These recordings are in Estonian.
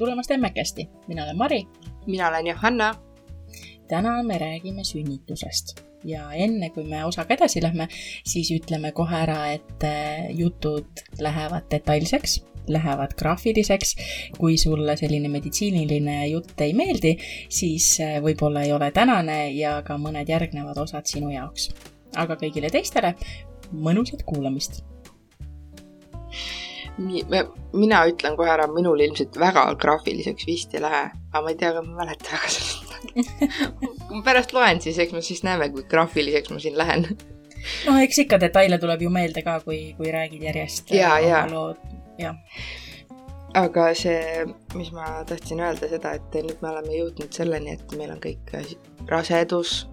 tulemast Emmekesti, mina olen Mari. mina olen Johanna. täna me räägime sünnitusest ja enne kui me osaga edasi lähme, siis ütleme kohe ära, et äh, jutud lähevad detailseks lähevad graafiliseks. kui sulle selline meditsiiniline jutt ei meeldi, siis äh, võib-olla ei ole tänane ja ka mõned järgnevad osad sinu jaoks. aga kõigile teistele mõnusat kuulamist mina ütlen kohe ära, minul ilmselt väga graafiliseks vist ei lähe, aga ma ei tea, kas ma mäletan väga sellest ma pärast loen siis, eks me siis näeme, kui graafiliseks ma siin lähen. no eks ikka detaile tuleb ju meelde ka, kui, kui räägid järjest. ja, ja. jah aga see, mis ma tahtsin öelda seda, et nüüd me oleme jõudnud selleni, et meil on kõik rasedus,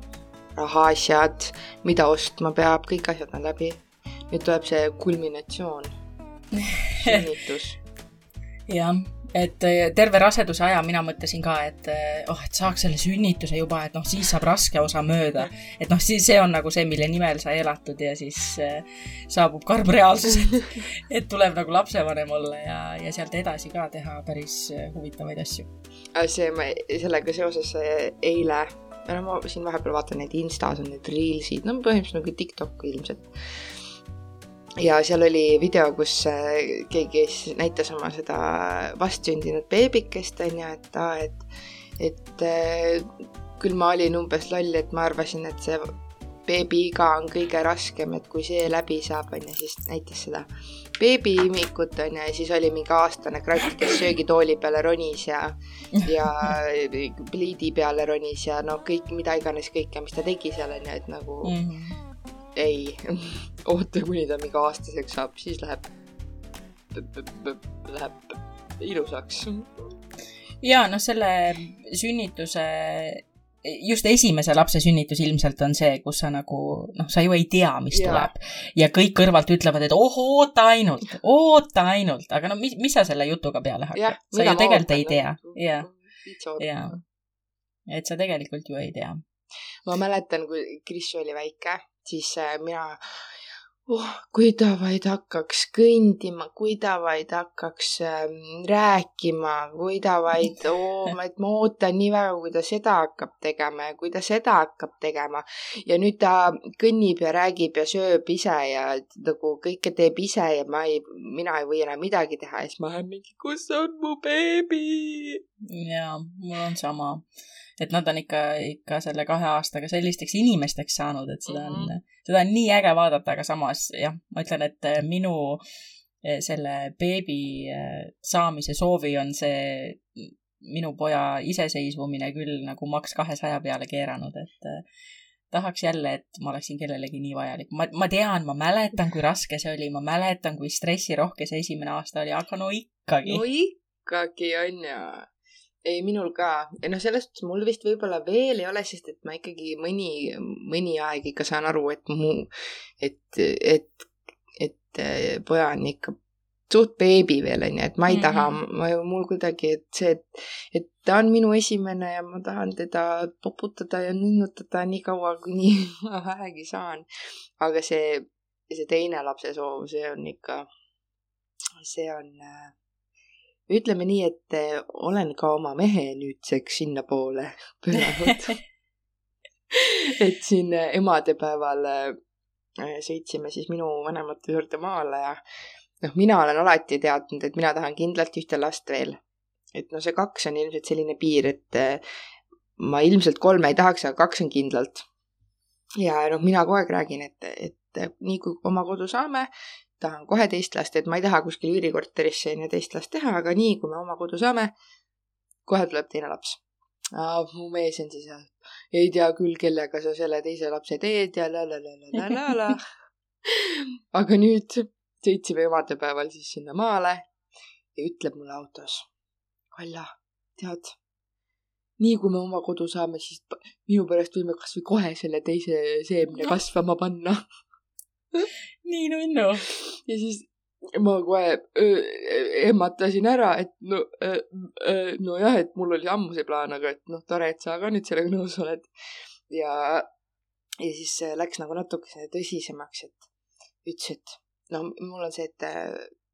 rahaasjad, mida ostma peab, kõik asjad on läbi. nüüd tuleb see kulminatsioon sünnitus. jah, et äh, terve raseduse aja mina mõtlesin ka, et äh, oh, et saaks selle sünnituse juba, et noh, siis saab raske osa mööda. et noh, siis see on nagu see, mille nimel sa elatud ja siis äh, saabub karm reaalsus, et, et tuleb nagu lapsevanem olla ja, ja sealt edasi ka teha päris huvitavaid asju. see, ma sellega seoses eile, no ma siin vahepeal vaatan neid Instas on need Reelsid, no põhimõtteliselt nagu TikTok ilmselt ja seal oli video, kus äh, keegi siis näitas oma seda vastsündinud beebikest, on ju, et aa, et, et äh, küll ma olin umbes loll, et ma arvasin, et see beebiiga on kõige raskem, et kui see läbi saab, on ju, siis näitas seda beebiimikut, on ju, ja siis oli mingi aastane kratt, kes söögitooli peale ronis ja, ja pliidi peale ronis ja no kõik, mida iganes kõike, mis ta tegi seal, on ju, et nagu mm -hmm ei, oota, kuni ta mingi aastaseks saab, siis läheb, läheb ilusaks. ja noh, selle sünnituse, just esimese lapse sünnitus ilmselt on see, kus sa nagu noh, sa ju ei tea, mis ja. tuleb. Ja kõik kõrvalt ütlevad, et oh, oota ainult, oota ainult, aga no mis, mis sa selle jutuga peale hakkad, sa ju tegelikult ei tea, ja, ja, et sa tegelikult ju ei tea. Ma mäletan, kui Kris oli väike siis äh, mina oh, kui ta vaid hakkaks kõndima, kui ta vaid hakkaks ähm, rääkima, kui ta vaid oh,, ma, et ma ootan nii väga, kui ta seda hakkab tegema ja kui ta seda hakkab tegema. ja nüüd ta kõnnib ja räägib ja sööb ise ja nagu kõike teeb ise ja ma ei, mina ei või enam midagi teha ja siis ma olen mingi, kus on mu beebi? jaa, mul on sama et nad on ikka, ikka selle kahe aastaga sellisteks inimesteks saanud, et seda on mm, -hmm. seda on nii äge vaadata, aga samas jah, ma ütlen, et äh, minu äh, selle beebi äh, saamise soovi on see minu poja iseseisvumine küll nagu maks kahesaja peale keeranud, et tahaks jälle, et ma oleksin kellelegi nii vajalik. ma, ma tean, ma mäletan, kui raske see oli, ma mäletan, kui stressirohke see esimene aasta oli, aga no ikkagi. no ikkagi on ju ei, minul ka. ja noh, selles suhtes mul vist võib-olla veel ei ole, sest et ma ikkagi mõni, mõni aeg ikka saan aru, et mu, et, et, et äh, poja on ikka suht beebi veel, onju, et ma ei mm -hmm. taha, ma ju, mul kuidagi, et see, et, et ta on minu esimene ja ma tahan teda poputada ja nunnutada nii kaua, kuni ma vähegi saan. aga see, see teine lapse soov, see on ikka, see on äh, ütleme nii, et eh, olen ka oma mehe nüüdseks sinnapoole pööranud et siin eh, emadepäeval eh, sõitsime siis minu vanemate juurde maale ja noh, mina olen alati teadnud, et mina tahan kindlalt ühte last veel. et noh, see kaks on ilmselt selline piir, et ma ilmselt kolme ei tahaks, aga kaks on kindlalt. ja noh, mina kogu aeg räägin, et, et nii kui oma kodu saame, tahan kohe teist last, et ma ei taha kuskil üürikorterisse onju teist last teha, aga nii, kui me oma kodu saame, kohe tuleb teine laps. mu mees on siis, ei tea küll, kellega sa selle teise lapse teed ja la la la la la la aga nüüd sõitsime emadepäeval siis sinna maale ja ütleb mulle autos, Kalja, tead, nii kui me oma kodu saame, siis minu pärast võime kasvõi kohe selle teise seemne kasvama panna nii nunnu. ja siis ma kohe ehmatasin ära, et no, nojah, et mul oli ammu see plaan, aga et noh, tore, et sa ka nüüd sellega nõus oled. ja, ja siis läks nagu natukene tõsisemaks, et ütles, et noh, mul on see, et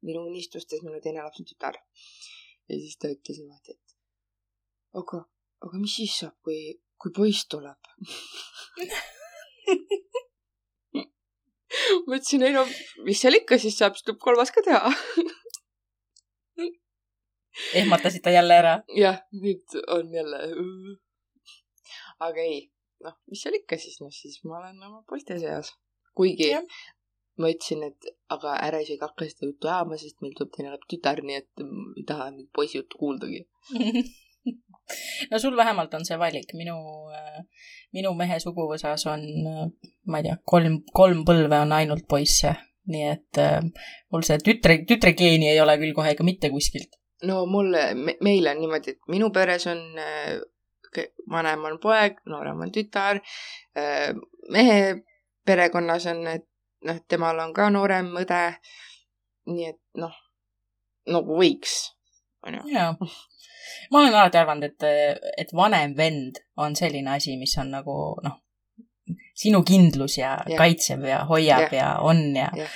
minu unistustes minu teine laps on tütar. ja siis ta ütles niimoodi, et aga, aga mis siis saab, kui, kui poiss tuleb ma ütlesin, ei no, mis seal ikka siis saab, siis tuleb kolmas ka teha ehmatasid ta jälle ära? jah, nüüd on jälle. aga ei, noh, mis seal ikka siis, noh siis ma olen oma poiste seas. kuigi ja. ma ütlesin, et aga ära isegi hakka seda juttu ajama, sest meil tuleb teine tütar, nii et ei taha mingit poisi juttu kuuldagi no sul vähemalt on see valik, minu, minu mehe suguvõsas on, ma ei tea, kolm, kolm põlve on ainult poisse, nii et mul see tütre, tütre geeni ei ole küll kohe ikka mitte kuskilt no mulle me,, meil on niimoodi, et minu peres on äh, vanem on poeg, noorem on tütar. Äh, mehe perekonnas on, et noh, temal on ka noorem õde. nii et noh, nagu võiks, onju. jaa, ma olen alati arvanud, et, et vanem vend on selline asi, mis on nagu noh, sinu kindlus ja, ja. kaitseb ja hoiab ja, ja on ja, ja,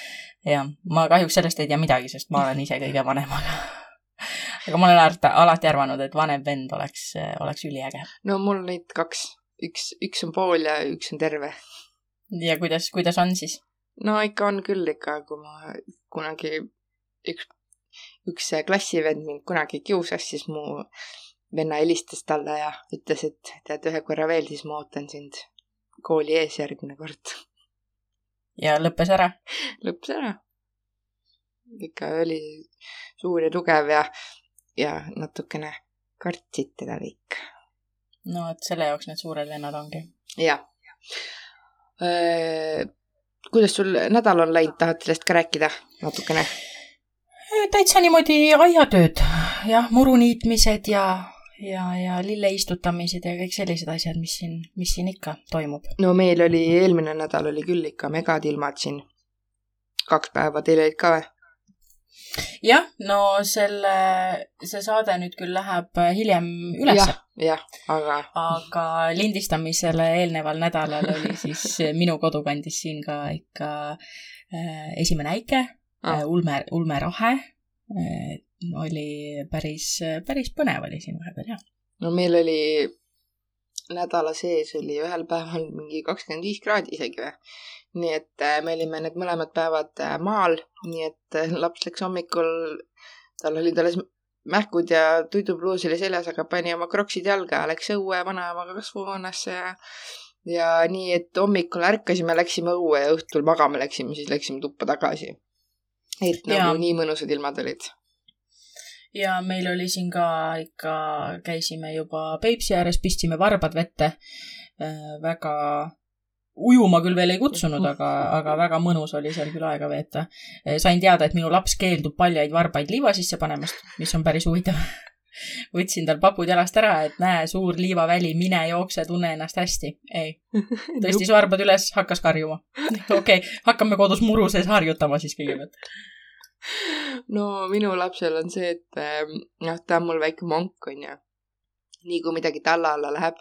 ja ma kahjuks sellest ei tea midagi, sest ma olen ise kõige vanem, aga aga ma olen alati, arvanud, et vanem vend oleks, oleks üliäge. no mul neid kaks, üks, üks on pool ja üks on terve. ja kuidas, kuidas on siis? no ikka on küll ikka, kui ma kunagi üks, üks klassivend mind kunagi kiusas, siis mu venna helistas talle ja ütles, et tead ühe korra veel, siis ma ootan sind kooli ees järgmine kord. ja lõppes ära? lõppes ära. ikka oli suur ja tugev ja ja natukene kartsid teda kõik. no et selle jaoks need suured vennad ongi. jah. kuidas sul nädal on läinud, tahad sellest ka rääkida natukene? täitsa niimoodi aiatööd, jah, muru niitmised ja, ja, ja lille istutamised ja kõik sellised asjad, mis siin, mis siin ikka toimub. no meil oli, eelmine nädal oli küll ikka megatilmad siin. kaks päeva, teil olid ka või? jah, no selle, see saade nüüd küll läheb äh, hiljem üles. jah, jah, aga. aga lindistamisele eelneval nädalal oli siis minu kodukandis siin ka ikka äh, esimene äike ah., ulme, ulmerahe äh,. Oli päris, päris põnev oli siin vahepeal, jah. no meil oli nädala sees oli ühel päeval mingi kakskümmend viis kraadi isegi või nii et äh, me olime need mõlemad päevad äh, maal, nii et äh, laps läks hommikul, tal olid alles mähkud ja tuidupluus oli seljas, aga pani oma kroksid jalga, läks õue vanaemaga kasvuhoonesse ja ja nii, et hommikul ärkasime, läksime õue ja õhtul magama läksime, siis läksime tuppa tagasi. et nagu ja. nii mõnusad ilmad olid. Ja meil oli siin ka ikka, käisime juba Peipsi ääres, pistsime varbad vette äh,. väga ujuma küll veel ei kutsunud, aga, aga väga mõnus oli seal küll aega veeta. sain teada, et minu laps keeldub paljaid varbaid liiva sisse panemast, mis on päris huvitav. võtsin tal papud jalast ära, et näe, suur liivaväli, mine jookse, tunne ennast hästi. ei, tõstis varbad üles, hakkas karjuma. okei okay,, hakkame kodus muru sees harjutama siis kõigepealt no minu lapsel on see, et noh, ta on mul väike monk, onju. nii kui midagi talla alla läheb,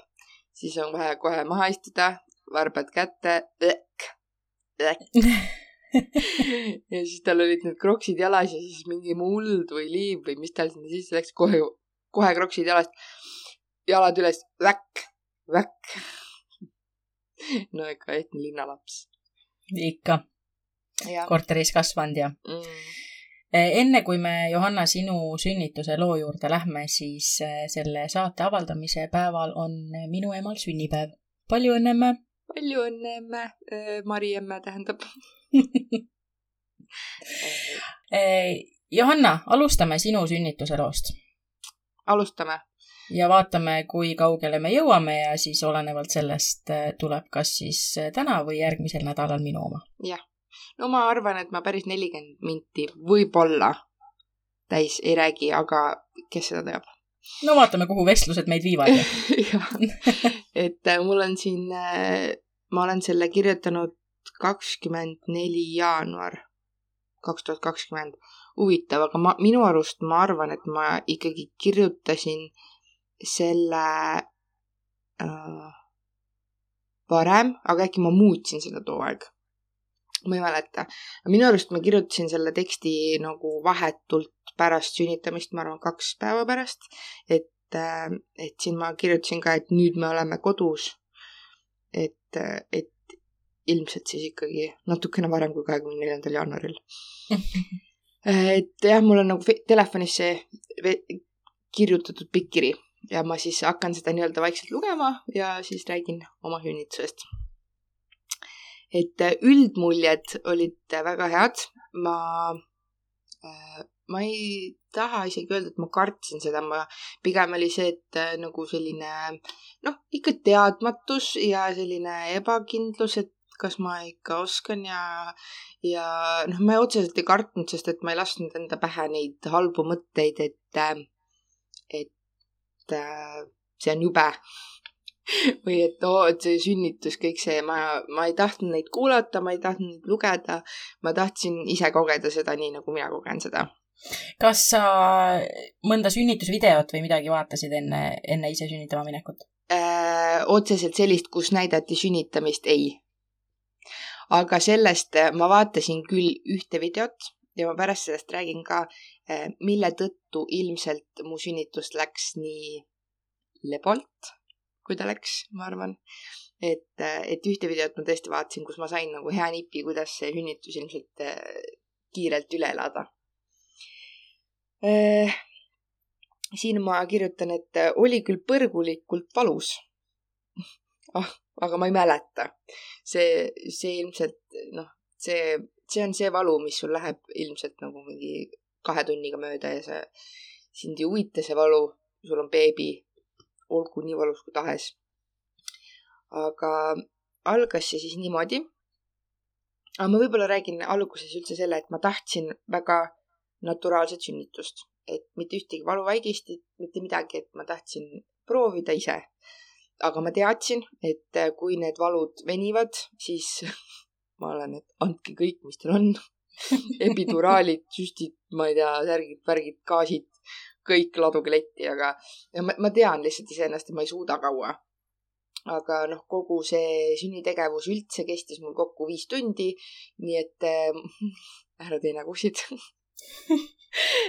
siis on vaja kohe maha istuda, varbad kätte. ja siis tal olid need kroksid jalas ja siis mingi muld või liiv või mis tal sinna sisse läks, kohe, kohe kroksid jalast, jalad üles, väkk, väkk. no ikka ehtne linnalaps. ikka. Korteris kasvanud ja mm enne kui me, Johanna, sinu sünnituse loo juurde lähme, siis eh, selle saate avaldamise päeval on minu emal sünnipäev. palju õnne, emme! palju õnne, emme äh,, Mari emme tähendab äh, Johanna, alustame sinu sünnituse loost. alustame. ja vaatame, kui kaugele me jõuame ja siis olenevalt sellest äh, tuleb kas siis täna või järgmisel nädalal minu oma. jah, no ma arvan, et ma päris nelikümmend minti võib-olla täis ei räägi, aga kes seda teab no vaatame, kuhu vestlused meid viivad et äh, mul on siin, äh, ma olen selle kirjutanud kakskümmend neli jaanuar kaks tuhat kakskümmend. huvitav, aga ma, minu arust ma arvan, et ma ikkagi kirjutasin selle äh, varem, aga äkki ma muutsin seda too aeg. Ma ei mäleta. minu arust ma kirjutasin selle teksti nagu vahetult pärast sünnitamist, ma arvan, kaks päeva pärast. et, äh, et siin ma kirjutasin ka, et nüüd me oleme kodus. et, äh, et ilmselt siis ikkagi natukene varem kui kahekümne neljandal jaanuaril et jah, mul on nagu telefonis see kirjutatud pikk kiri ja ma siis hakkan seda nii-öelda vaikselt lugema ja siis räägin oma sünnitusest. Et äh, üldmuljed olid väga head, ma, äh, ma ei taha isegi öelda, et ma kartsin seda, ma, pigem oli see, et äh, nagu selline noh, ikka teadmatus ja selline ebakindlus, et kas ma ikka oskan ja, ja noh, ma otseselt ei kartnud, sest et ma ei lasknud enda pähe neid halbu mõtteid, et, et see on jube või et oo oh,, et see sünnitus, kõik see, ma, ma ei tahtnud neid kuulata, ma ei tahtnud neid lugeda. ma tahtsin ise kogeda seda nii, nagu mina kogen seda. kas sa mõnda sünnitusvideot või midagi vaatasid enne, enne ise sünnitama minekut äh,? otseselt sellist, kus näidati sünnitamist, ei aga sellest äh, ma vaatasin küll ühte videot ja ma pärast sellest räägin ka, äh, mille tõttu ilmselt mu sünnitus läks nii lebalt, kui ta läks, ma arvan. et, äh, et ühte videot ma tõesti vaatasin, kus ma sain nagu hea nipi, kuidas see sünnitus ilmselt kiirelt üle elada. siin ma kirjutan, et oli küll põrgulikult valus ah, aga ma ei mäleta. see, see ilmselt noh, see, see on see valu, mis sul läheb ilmselt nagu mingi kahe tunniga mööda ja see, sind ei huvita see valu, sul on beebi, olgu nii valus kui tahes. aga algas see siis niimoodi. aga ma võib-olla räägin alguses üldse selle, et ma tahtsin väga naturaalset sünnitust, et mitte ühtegi valuvaigistit, mitte midagi, et ma tahtsin proovida ise aga ma teadsin, et kui need valud venivad, siis ma olen, et andke kõik, mis teil on epiduraalid, süstid, ma ei tea, särgid, värgid, gaasid, kõik laduge letti, aga ma, ma tean lihtsalt iseennast, et ma ei suuda kaua. aga noh, kogu see sünnitegevus üldse kestis mul kokku viis tundi, nii et äh, ära tee nägusid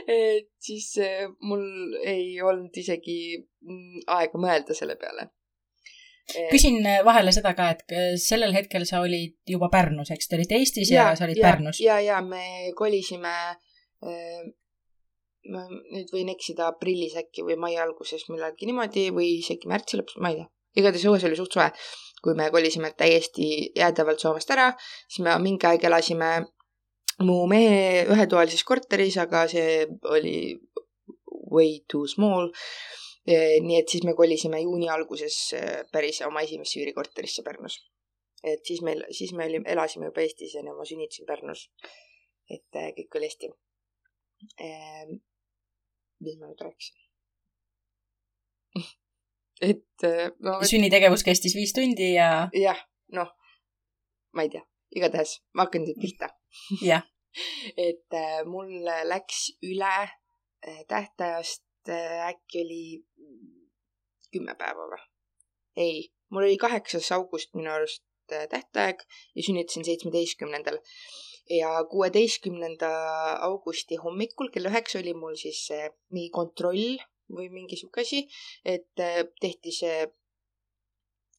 et siis äh, mul ei olnud isegi mm, aega mõelda selle peale küsin äh, vahele seda ka, et äh, sellel hetkel sa olid juba Pärnus, eks, te olite Eestis ja, ja sa olid ja, Pärnus? ja, ja me kolisime äh,, ma nüüd võin eksida aprillis äkki või mai alguses millalgi niimoodi või isegi märtsi lõpus, ma ei tea. igatahes õues oli suht soe, kui me kolisime täiesti jäädavalt Soomest ära, siis me mingi aeg elasime mu mehe ühetoalises korteris, aga see oli way too small nii et siis me kolisime juuni alguses äh, päris oma esimesse üürikorterisse Pärnus. et siis meil, siis me elasime juba Eestis ja ma sünnitasin Pärnus. et äh, kõik oli hästi. Ehm, mis ma nüüd rääkisin? et äh, no, et... sünnitegevus kestis viis tundi ja. jah, noh, ma ei tea, igatahes ma hakkan nüüd pihta. jah et mul läks üle tähtajast äkki oli kümme päeva või? ei, mul oli kaheksas august minu arust äh, tähtaeg ja sünnitasin seitsmeteistkümnendal. Ja kuueteistkümnenda augusti hommikul kell üheksa oli mul siis mingi kontroll või mingi sihuke asi, et äh, tehti see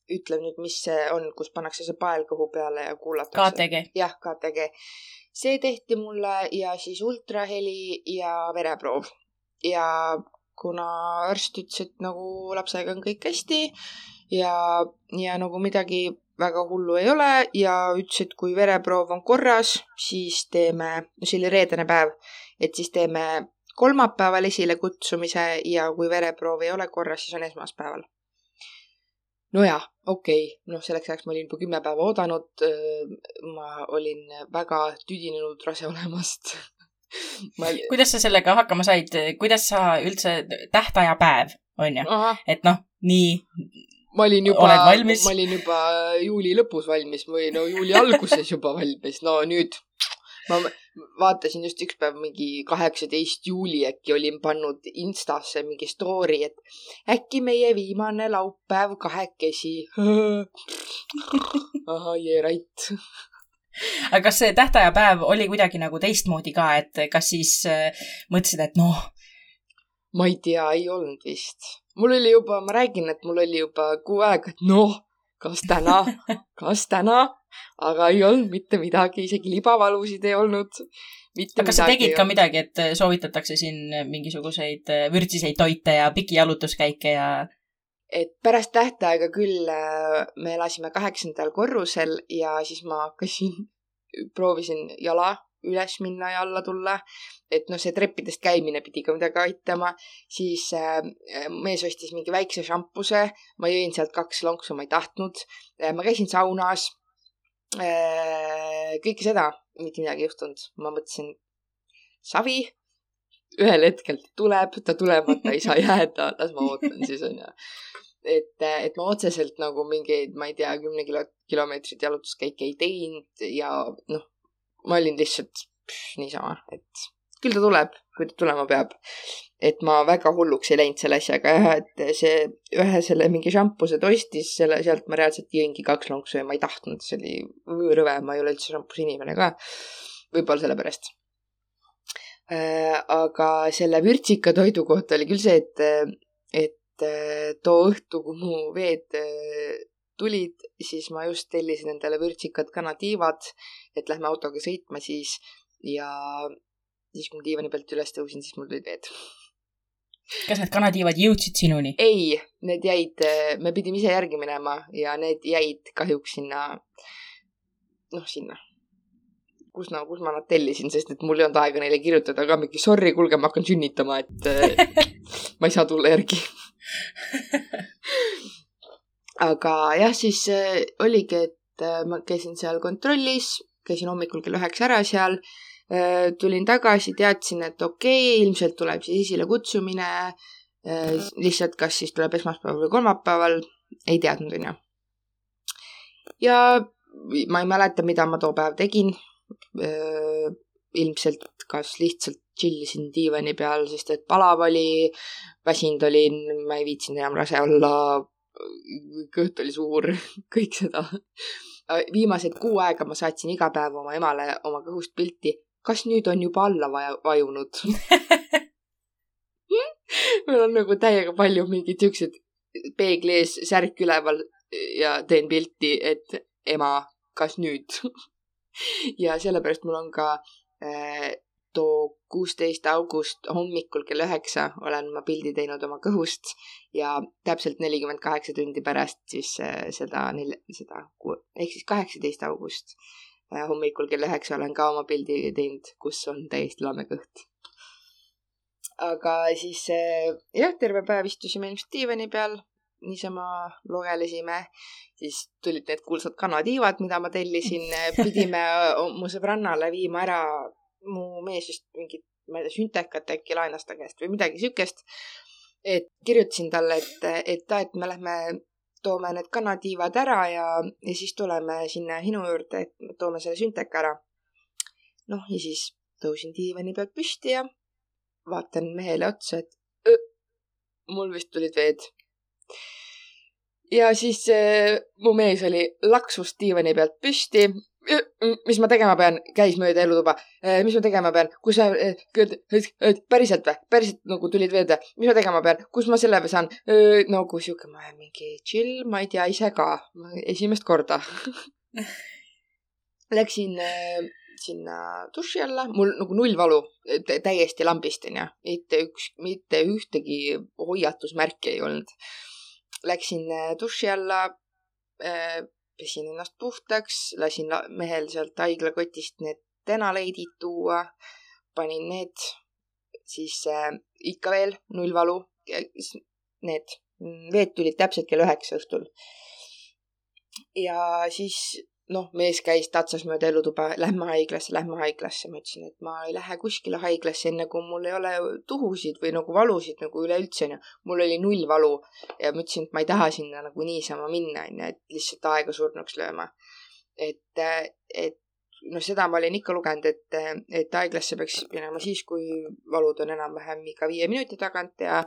ütle nüüd, mis see on, kus pannakse see pael kõhu peale ja kuulatakse. KTG. jah, KTG. see tehti mulle ja siis ultraheli ja vereproov. ja kuna arst ütles, et nagu lapsega on kõik hästi ja, ja nagu midagi väga hullu ei ole ja ütles, et kui vereproov on korras, siis teeme, no see oli reedene päev, et siis teeme kolmapäeval esilekutsumise ja kui vereproov ei ole korras, siis on esmaspäeval. nojah, okei okay., noh, selleks ajaks ma olin juba kümme päeva oodanud. ma olin väga tüdinenud rase olemast ma... kuidas sa sellega hakkama said, kuidas sa üldse, tähtajapäev, on ju, et noh, nii. Ma olin juba, ma olin juba juuli lõpus valmis või no juuli alguses juba valmis, no nüüd ma vaatasin just üks päev mingi kaheksateist juuli äkki olin pannud Instasse mingi story, et äkki meie viimane laupäev kahekesi. ahah, yeah right aga kas see tähtajapäev oli kuidagi nagu teistmoodi ka, et kas siis äh, mõtlesid, et noh? ma ei tea, ei olnud vist. Mul oli juba, ma räägin, et mul oli juba kuu aega, et noh, kas täna, kas täna, aga ei olnud mitte midagi, isegi libavalusid ei olnud. aga kas sa tegid ka midagi, et soovitatakse siin mingisuguseid äh, vürtsiseid toite ja pikijalutuskäike ja? et pärast tähtaega küll äh, me elasime kaheksandal korrusel ja siis ma hakkasin, proovisin jala üles minna ja alla tulla. et noh, see treppidest käimine pidi ka midagi aitama. siis äh, mees ostis mingi väikse šampuse, ma jõin sealt kaks lonksu, ma ei tahtnud äh,. ma käisin saunas äh,. kõike seda, mitte midagi ei juhtunud. ma mõtlesin, savi, ühel hetkel ta tuleb, ta tulemata ei saa jääda, las ma ootan siis onju et, et ma otseselt nagu mingeid, ma ei tea, kümne kilo, kilomeetrit jalutuskäike ei teinud ja noh, ma olin lihtsalt pff, niisama, et küll ta tuleb, kui ta tulema peab. et ma väga hulluks ei läinud selle asjaga jah, et see ühe selle mingi šampuse ta ostis, selle, sealt ma reaalselt jõingi kaks lonksu ja ma ei tahtnud, see oli rõve, ma ei ole üldse šampuse inimene ka. võib-olla sellepärast äh,. aga selle vürtsika toidu kohta oli küll see, et, et et too õhtu, kui mu veed äh, tulid, siis ma just tellisin endale vürtsikad kanatiivad, et lähme autoga sõitma siis ja siis, kui ma diivani pealt üles tõusin, siis mul tulid veed. kas need kanatiivad jõudsid sinuni? ei, need jäid, äh, me pidime ise järgi minema ja need jäid kahjuks sinna, noh, sinna kus ma, kus ma nad tellisin, sest et mul ei olnud aega neile kirjutada ka mingi sorry, kuulge, ma hakkan sünnitama, et äh, ma ei saa tulla järgi aga jah, siis äh, oligi, et äh, ma käisin seal kontrollis, käisin hommikul kell üheksa ära seal, äh, tulin tagasi, teadsin, et okei okay,, ilmselt tuleb siis esilekutsumine, lihtsalt kas siis tuleb esmaspäeval või kolmapäeval, ei teadnud, onju. ja ma ei mäleta, mida ma too päev tegin. ilmselt kas lihtsalt chill isin diivani peal, sest et palav oli, väsinud olin, ma ei viitsinud enam rase olla, kõht oli suur, kõik seda. viimased kuu aega ma saatsin iga päev oma emale oma kõhust pilti. kas nüüd on juba alla vaja, vajunud mul on nagu täiega palju mingeid siukseid peegli ees särk üleval ja teen pilti, et ema, kas nüüd ja sellepärast mul on ka äh, too kuusteist august hommikul kell üheksa olen ma pildi teinud oma kõhust ja täpselt nelikümmend kaheksa tundi pärast siis äh, seda, seda, ehk siis kaheksateist august äh, hommikul kell üheksa olen ka oma pildi teinud, kus on täiesti lame kõht. aga siis äh, jah, terve päev istusime ilmselt diivani peal, niisama lugelesime, siis tulid need kuulsad kanatiivad, mida ma tellisin, pidime mu sõbrannale viima ära mu mees vist mingit, ma ei tea, süntekat äkki laenas ta käest või midagi siukest. et kirjutasin talle, et, et aa, et me lähme toome need kanatiivad ära ja, ja siis tuleme sinna Hinu juurde, et toome selle sünteka ära. noh, ja siis tõusin diivani pealt püsti ja vaatan mehele otsa, et öö, mul vist tulid veed. ja siis äh, mu mees oli laksus diivani pealt püsti, mis ma tegema pean, käis mööda elutuba. Mis ma tegema pean, kus sa, päriselt või, päriselt nagu tulid või, mis ma tegema pean, kus ma selle saan? nagu sihuke, ma olen mingi chill, ma ei tea ise ka, esimest korda. Läksin sinna duši alla, mul nagu null valu, täiesti lambist onju, mitte üks, mitte ühtegi hoiatusmärki ei olnud. Läksin duši alla pesin ennast puhtaks, lasin mehel sealt haiglakotist need tenaleidid tuua, panin need, siis äh, ikka veel null valu, need veed tulid täpselt kell üheksa õhtul. ja siis noh, mees käis, tatsas mööda elutuba, lähme haiglasse, lähme haiglasse. ma ütlesin, et ma ei lähe kuskile haiglasse, enne kui mul ei ole tuhusid või nagu valusid nagu üleüldse onju. mul oli null valu ja ma ütlesin, et ma ei taha sinna nagu niisama minna onju, et lihtsalt aega surnuks lööma. et, et noh, seda ma olin ikka lugenud, et, et haiglasse peaks minema siis, kui valud on enam-vähem iga viie minuti tagant ja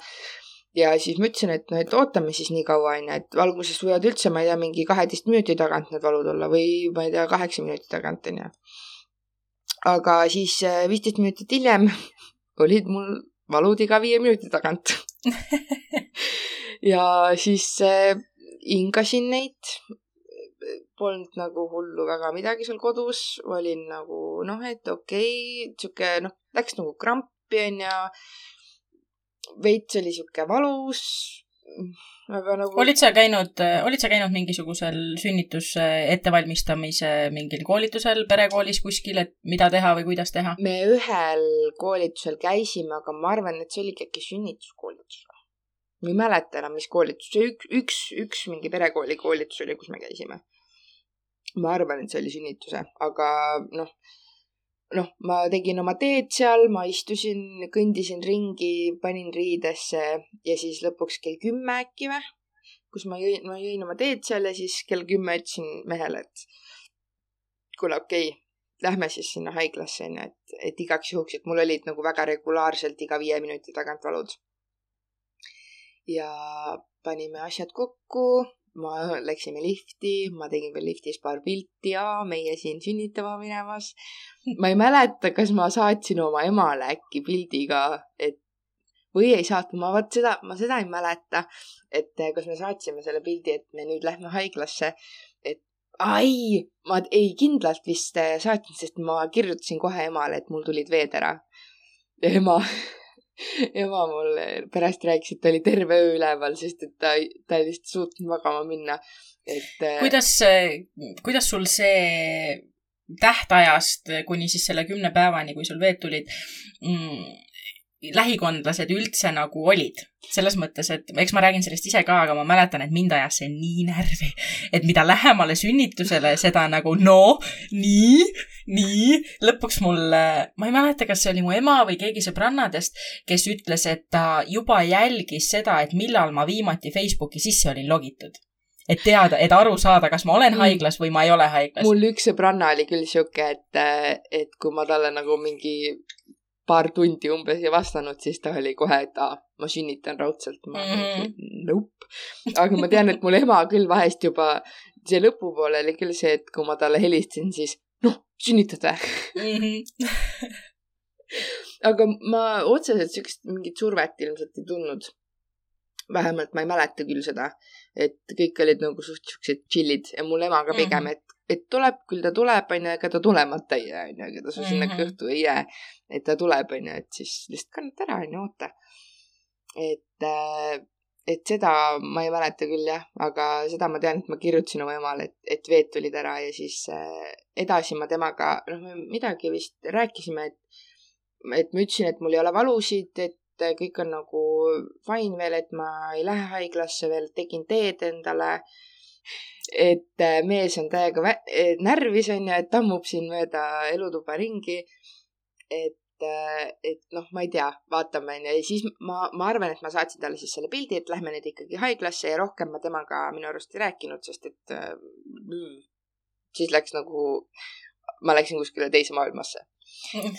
ja siis ma ütlesin, et noh, et ootame siis nii kaua, onju, et alguses võivad üldse, ma ei tea, mingi kaheteist minuti tagant need valud olla või ma ei tea, kaheksa minuti tagant, onju. aga siis äh, viisteist minutit hiljem olid mul valud iga viie minuti tagant. Ja siis äh, hingasin neid, polnud nagu hullu väga midagi seal kodus, olin nagu noh, et okei okay,, sihuke noh, läks nagu krampi onju veits oli sihuke valus, aga nagu. olid sa käinud, olid sa käinud mingisugusel sünnituse ettevalmistamise mingil koolitusel perekoolis kuskil, et mida teha või kuidas teha? me ühel koolitusel käisime, aga ma arvan, et see oligi äkki sünnituskoolitus või? ma ei mäleta enam, mis koolitus, see üks, üks, üks mingi perekooli koolitus oli, kus me käisime. ma arvan, et see oli sünnituse, aga noh noh, ma tegin oma teed seal, ma istusin, kõndisin ringi, panin riidesse ja siis lõpuks kell kümme äkki või, kus ma jõin, ma jõin oma teed seal ja siis kell kümme ütlesin mehele, et kuule, okei okay,, lähme siis sinna haiglasse onju, et, et igaks juhuks, et mul olid nagu väga regulaarselt iga viie minuti tagant valud. ja panime asjad kokku ma läksime lifti, ma tegin veel liftis paar pilti ja meie siin sünnitama minemas. ma ei mäleta, kas ma saatsin oma emale äkki pildi ka, et või ei saatnud, ma vot seda, ma seda ei mäleta, et eh, kas me saatsime selle pildi, et me nüüd lähme haiglasse, et ai, ma ei kindlalt vist eh, saatsin, sest ma kirjutasin kohe emale, et mul tulid veed ära. ema ema mulle pärast rääkis, et ta oli terve öö üleval, sest et ta, ta ei lihtsalt suutnud magama minna, et. Äh, kuidas, kuidas sul see tähtajast kuni siis selle kümne päevani, kui sul veed tulid mm,, lähikondlased üldse nagu olid. selles mõttes, et eks ma räägin sellest ise ka, aga ma mäletan, et mind ajas see nii närvi, et mida lähemale sünnitusele, seda nagu no, nii, nii. lõpuks mul, ma ei mäleta, kas see oli mu ema või keegi sõbrannadest, kes ütles, et ta juba jälgis seda, et millal ma viimati Facebooki sisse olin logitud et teada, et aru saada, kas ma olen mm. haiglas või ma ei ole haiglas. mul üks sõbranna oli küll sihuke, et, et kui ma talle nagu mingi paar tundi umbes ei vastanud, siis ta oli kohe, et aa, ma sünnitan raudselt. ma mm -hmm. nope. aga ma tean, et mul ema küll vahest juba, see lõpupoole oli küll see, et kui ma talle helistasin, siis noh, sünnitad või mm? -hmm. aga ma otseselt siukest mingit survet ilmselt ei tundnud. vähemalt ma ei mäleta küll seda, et kõik olid nagu suht siuksed chill'id ja mul emaga pigem mm, -hmm. et et tuleb, küll ta tuleb, onju, ega ta tulemata ei jää, onju, ega ta sul sinna -hmm. kõhtu ei jää. et ta tuleb, onju, et siis lihtsalt kannata ära, onju, oota. et, äh, et seda ma ei mäleta küll jah, aga seda ma tean, et ma kirjutasin oma emale, et, et veed tulid ära ja siis äh, edasi ma temaga, noh, me midagi vist rääkisime, et, et ma ütlesin, et mul ei ole valusid, et kõik on nagu fine veel, et ma ei lähe haiglasse veel, tegin teed endale et äh, mees on täiega äh, närvis, onju, et tammub siin mööda elutuba ringi. et, äh, et noh, ma ei tea, vaatame, onju. ja siis ma, ma arvan, et ma saatsin talle siis selle pildi, et lähme nüüd ikkagi haiglasse ja rohkem ma temaga minu arust ei rääkinud, sest et mm, siis läks nagu, ma läksin kuskile teise maailmasse.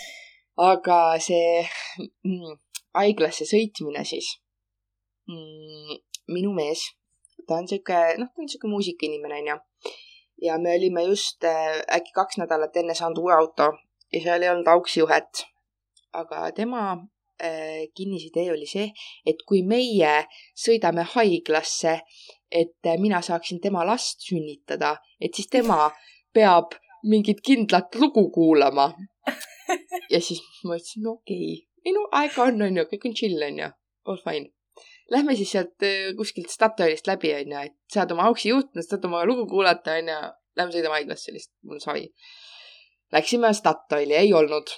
aga see mm, haiglasse sõitmine siis mm,, minu mees ta on sihuke, noh, ta on sihuke muusikainimene, onju. ja me olime just äh, äkki kaks nädalat enne saanud uue auto ja seal ei olnud auksijuhet. aga tema äh, kinnisidee oli see, et kui meie sõidame haiglasse, et äh, mina saaksin tema last sünnitada, et siis tema peab mingit kindlat lugu kuulama. ja siis ma ütlesin, no okei okay., ei no aega on, onju, kõik on chill, onju, all fine lähme siis sealt äh, kuskilt Statoilist läbi, onju, et saad oma auksi juhtme, saad oma lugu kuulata, onju. Lähme sõidame haiglasse lihtsalt, mul on savi. Läksime Statoili, ei olnud.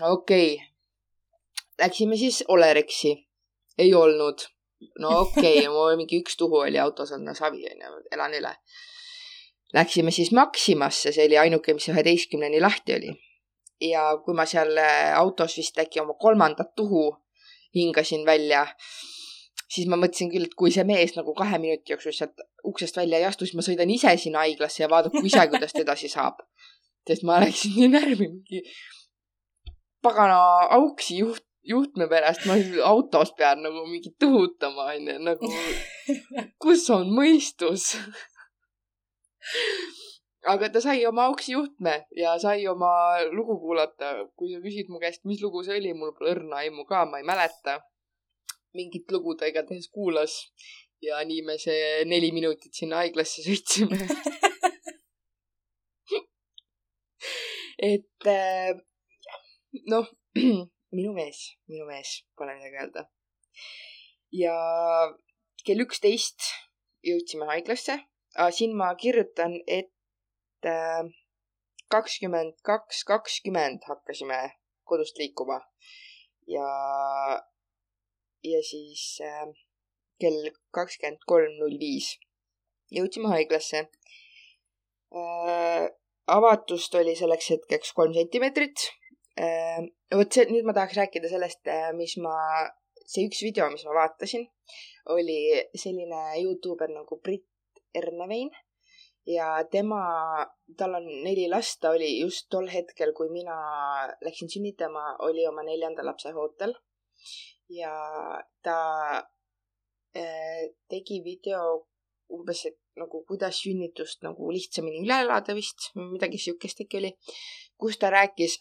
okei okay.. Läksime siis Olerexi, ei olnud. no okei okay. mul mingi üks tuhu oli autos on savi, onju, elan üle. Läksime siis Maximasse, see oli ainuke, mis üheteistkümneni lahti oli. ja kui ma seal äh, autos vist äkki oma kolmandat tuhu hingasin välja siis ma mõtlesin küll, et kui see mees nagu kahe minuti jooksul sealt uksest välja ei astu, siis ma sõidan ise sinna haiglasse ja vaadaku ise, kuidas edasi saab. sest ma läksin nii närvi, mingi pagana auksi juht, juhtme pärast ma autos pean nagu mingi tõhutama, onju, nagu kus on mõistus aga ta sai oma auksi juhtme ja sai oma lugu kuulata. kui sa küsid mu käest, mis lugu see oli, mul pole õrna aimu ka, ma ei mäleta. Mingit lugu ta igatahes kuulas ja nii me see neli minutit sinna haiglasse sõitsime et äh, noh, minu mees, minu mees, pole midagi öelda. ja kell üksteist jõudsime haiglasse. siin ma kirjutan, et äh, kakskümmend kaks, kakskümmend hakkasime kodust liikuma ja, ja siis äh, kell kakskümmend kolm null viis jõudsime haiglasse äh, avatust oli selleks hetkeks kolm sentimeetrit äh,. vot see, nüüd ma tahaks rääkida sellest, äh, mis ma, see üks video, mis ma vaatasin, oli selline Youtuber nagu Brit Ernevein ja tema, tal on neli last, ta oli just tol hetkel, kui mina läksin sünnitama, oli oma neljanda lapse ootel ja ta äh, tegi video umbes, et nagu kuidas sünnitust nagu lihtsamini üle elada vist, midagi siukest äkki oli, kus ta rääkis,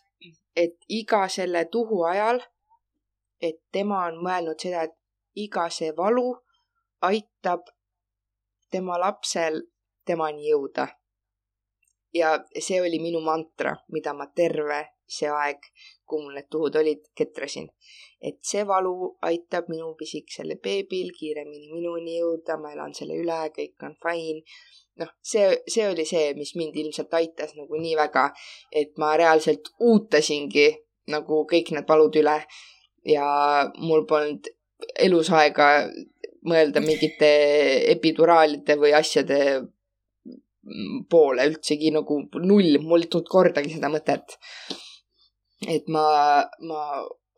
et iga selle tuhu ajal, et tema on mõelnud seda, et iga see valu aitab tema lapsel temani jõuda. ja see oli minu mantra, mida ma terve see aeg, kui mul need tuhud olid, ketrasin. et see valu aitab minu pisikesele beebil kiiremini minuni jõuda, ma elan selle üle, kõik on fine. noh, see, see oli see, mis mind ilmselt aitas nagu nii väga, et ma reaalselt uutasingi nagu kõik need valud üle ja mul polnud elus aega mõelda mingite epiduraalide või asjade poole üldsegi nagu null, mul ei tulnud kordagi seda mõtet et ma, ma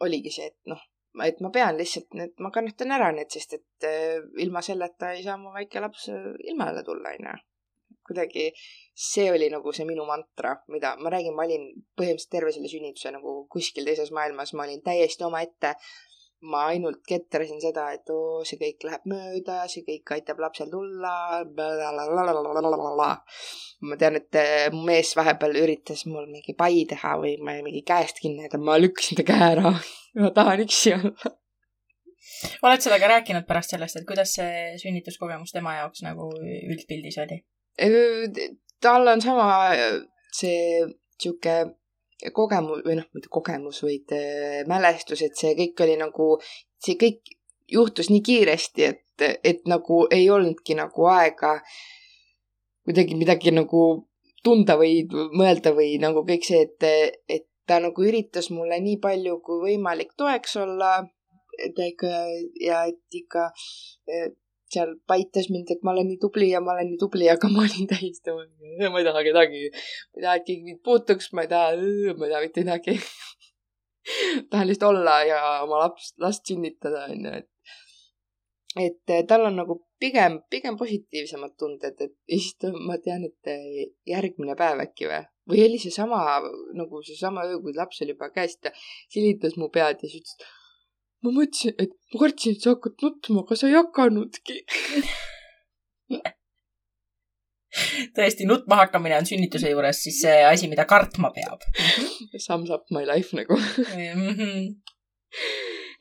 oligi see, et noh, et ma pean lihtsalt need, ma kannatan ära need, sest et äh, ilma selleta ei saa mu väike laps äh, ilmale tulla, onju. kuidagi see oli nagu see minu mantra, mida ma räägin, ma olin põhimõtteliselt terve selle sünnituse nagu kuskil teises maailmas, ma olin täiesti omaette ma ainult ketrasin seda, et oo, see kõik läheb mööda, see kõik aitab lapsel tulla. ma tean, et eh, mu mees vahepeal üritas mul mingi pai teha või ma mingi käest kinni, aga ma lükkasin ta käe ära. ma tahan üksi olla. oled sa temaga rääkinud pärast sellest, et kuidas see sünnituskogemus tema jaoks nagu üldpildis oli? tal on sama see sihuke kogemus või noh, mitte kogemus, vaid äh, mälestus, et see kõik oli nagu, see kõik juhtus nii kiiresti, et, et nagu ei olnudki nagu aega kuidagi midagi nagu tunda või mõelda või nagu kõik see, et, et ta nagu üritas mulle nii palju kui võimalik toeks olla. et ikka ja et ikka seal paitas mind, et ma olen nii tubli ja ma olen nii tubli, aga ma olin täiesti, ma ei taha kedagi, ma ei taha, et keegi mind puutuks, ma ei taha, ma ei taha mitte midagi tahan lihtsalt olla ja oma laps, last sünnitada, onju, et et tal on nagu pigem, pigem positiivsemad tunded, et ja siis ma tean, et järgmine päev äkki või, või oli seesama nagu seesama öö, kui laps oli juba käes, ta silitas mu pead ja siis ütles, ma mõtlesin, et ma kartsin, et sa hakkad nutma, aga sa ei hakanudki. Tõesti, nutma hakkamine on sünnituse juures siis see asi, mida kartma peab. Sums up my life nagu.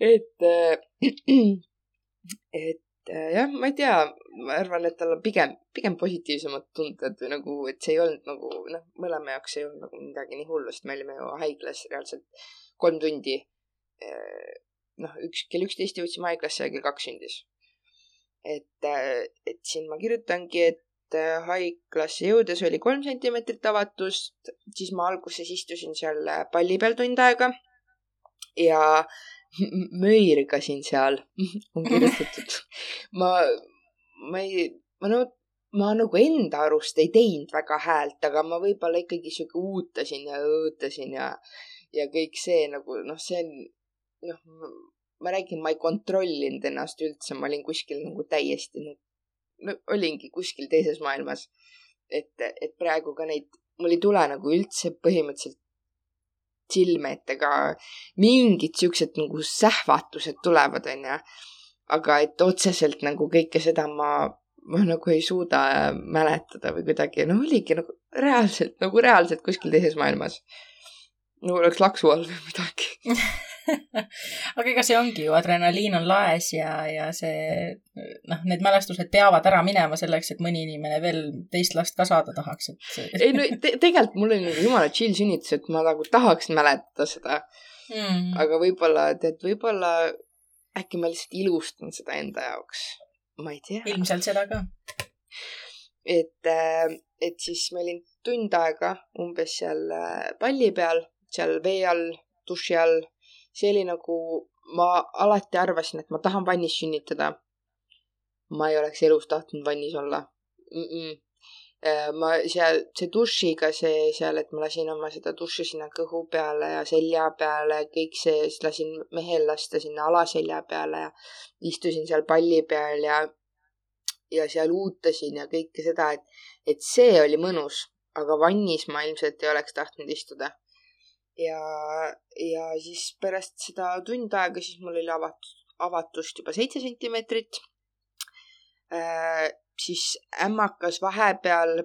Et, et jah, ma ei tea, ma arvan, et tal on pigem, pigem positiivsemad tunded või nagu, et see ei olnud nagu noh, mõlema jaoks ei olnud nagu midagi nii hullu, sest me olime ju haiglas reaalselt kolm tundi noh, üks, kell üksteist jõudsime haiglasse ja kell kaks sündis. et, äh, et siin ma kirjutangi, et äh, haiglasse jõudes oli kolm sentimeetrit avatust, siis ma alguses istusin seal äh, palli peal tund aega ja möirgasin seal, on kirjutatud. ma, ma ei, ma no ma nagu enda arust ei teinud väga häält, aga ma võib-olla ikkagi sihuke uutasin ja õõtasin ja, ja kõik see nagu noh, see on noh, ma räägin, ma ei kontrollinud ennast üldse, ma olin kuskil nagu täiesti no, no olingi kuskil teises maailmas. et, et praegu ka neid, mul ei tule nagu üldse põhimõtteliselt silme ette ka mingid siuksed nagu sähvatused tulevad, onju. aga et otseselt nagu kõike seda ma, ma nagu ei suuda mäletada või kuidagi, no oligi nagu reaalselt, nagu reaalselt kuskil teises maailmas. nagu oleks laksu all või midagi aga ega see ongi ju, adrenaliin on laes ja, ja see noh, need mälestused peavad ära minema selleks, et mõni inimene veel teist last ka saada tahaks, et ei no te tegelikult mul oli nagu jumala chill sünnitus, et ma nagu tahaks mäletada seda mm.. aga võib-olla, tead, võib-olla äkki ma lihtsalt ilustan seda enda jaoks. ma ei tea. ilmselt seda ka. et, äh, et siis ma olin tund aega umbes seal äh, palli peal, seal vee all, duši all see oli nagu, ma alati arvasin, et ma tahan vannis sünnitada. ma ei oleks elus tahtnud vannis olla mm. -mm. ma seal, see dušiga, see seal, et ma lasin oma seda duši sinna kõhu peale ja selja peale, kõik see, siis lasin mehel lasta sinna alaselja peale ja istusin seal palli peal ja, ja seal uutasin ja kõike seda, et, et see oli mõnus, aga vannis ma ilmselt ei oleks tahtnud istuda ja, ja siis pärast seda tund aega, siis mul oli avatud, avatust juba seitse sentimeetrit äh,. siis ämmakas vahepeal,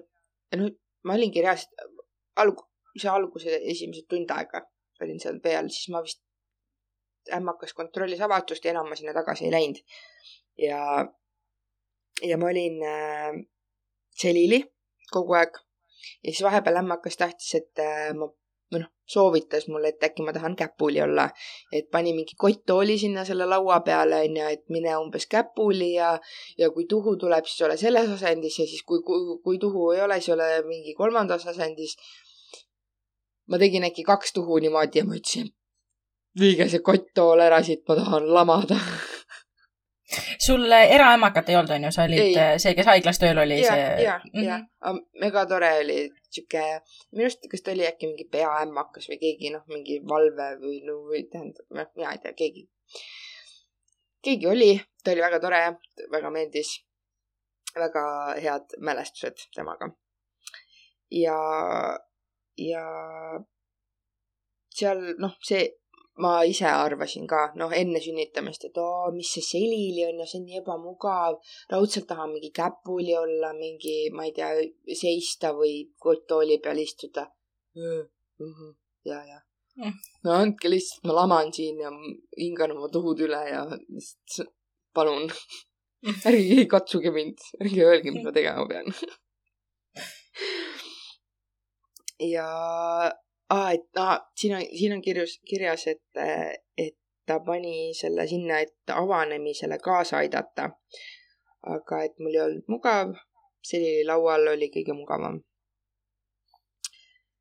no ma olingi reaalselt alg-, see alguse esimesed tund aega olin seal peal, siis ma vist, ämmakas kontrollis avatust ja enam ma sinna tagasi ei läinud. ja, ja ma olin äh, selili kogu aeg ja siis vahepeal ämmakas tahtis, et äh, ma või noh, soovitas mulle, et äkki ma tahan käpuli olla. et pani mingi kotttooli sinna selle laua peale, onju, et mine umbes käpuli ja, ja kui tuhu tuleb, siis ole selles asendis ja siis kui, kui, kui tuhu ei ole, siis ole mingi kolmandas asendis. ma tegin äkki kaks tuhu niimoodi ja ma ütlesin, viige see kotttool ära siit, ma tahan lamada sul eraemakat ei olnud, onju, sa olid ei. Äh, see, kes haiglas tööl oli? ja, ja, ja, mega tore oli, sihuke, minu arust, kas ta oli äkki mingi peaämmakas või keegi, noh, mingi valve või no või tähendab, noh, mina ei tea, keegi. keegi oli, ta oli väga tore, väga meeldis. väga head mälestused temaga. ja, ja seal, noh, see ma ise arvasin ka, noh, enne sünnitamist, et oo, mis see selili on ja see on nii ebamugav. raudselt tahan mingi käpuli olla, mingi, ma ei tea, seista või kotttooli peal istuda. -hmm. ja, ja no andke lihtsalt, ma laman siin ja hingan oma tuhud üle ja lihtsalt palun ärge katsuge mind, ärge öelge, mis ma tegema pean ja aa, et aa, siin on, siin on kirjus, kirjas, et, et ta pani selle sinna, et avanemisele kaasa aidata. aga et mul ei olnud mugav, selili laual oli kõige mugavam.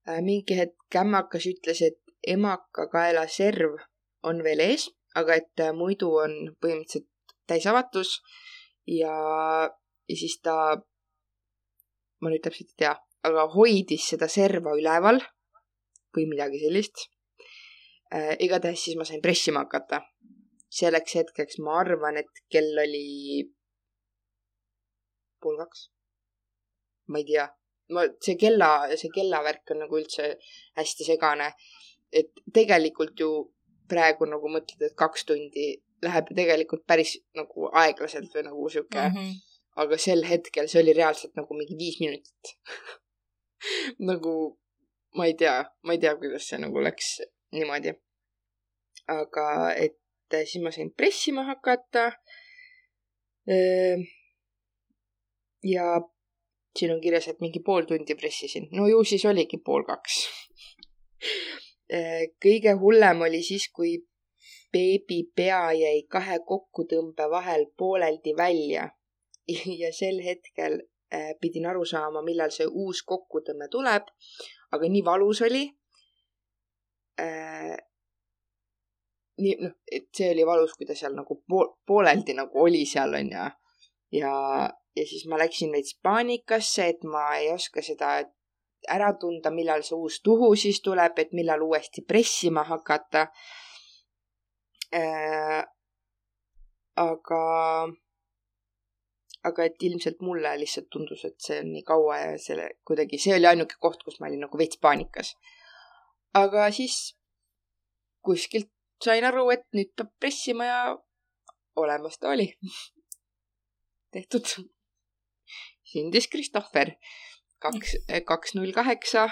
Äh, mingi hetk ämmakas ütles, et emakakaela serv on veel ees, aga et äh, muidu on põhimõtteliselt täisavatus ja, ja siis ta, ma nüüd täpselt ei tea, aga hoidis seda serva üleval või midagi sellist äh,. igatahes siis ma sain pressima hakata. selleks hetkeks ma arvan, et kell oli pool kaks. ma ei tea, ma, see kella, see kellavärk on nagu üldse hästi segane. et tegelikult ju praegu nagu mõtled, et kaks tundi läheb ju tegelikult päris nagu aeglaselt või nagu sihuke mm. -hmm. aga sel hetkel see oli reaalselt nagu mingi viis minutit nagu ma ei tea, ma ei tea, kuidas see nagu läks niimoodi. aga et siis ma sain pressima hakata. ja siin on kirjas, et mingi pool tundi pressisin, no ju siis oligi pool kaks kõige hullem oli siis, kui beebi pea jäi kahe kokkutõmbe vahel pooleldi välja ja sel hetkel pidin aru saama, millal see uus kokkutõmme tuleb aga nii valus oli äh,. nii, noh, et see oli valus, kui ta seal nagu pool, pooleldi nagu oli seal, onju. ja, ja siis ma läksin veits paanikasse, et ma ei oska seda ära tunda, millal see uus tuhu siis tuleb, et millal uuesti pressima hakata äh,. aga aga et ilmselt mulle lihtsalt tundus, et see on nii kaua ja selle kuidagi, see oli ainuke koht, kus ma olin nagu veits paanikas. aga siis kuskilt sain aru, et nüüd peab pressima ja olemas ta oli. tehtud. sündis Christopher kaks, kaks null kaheksa,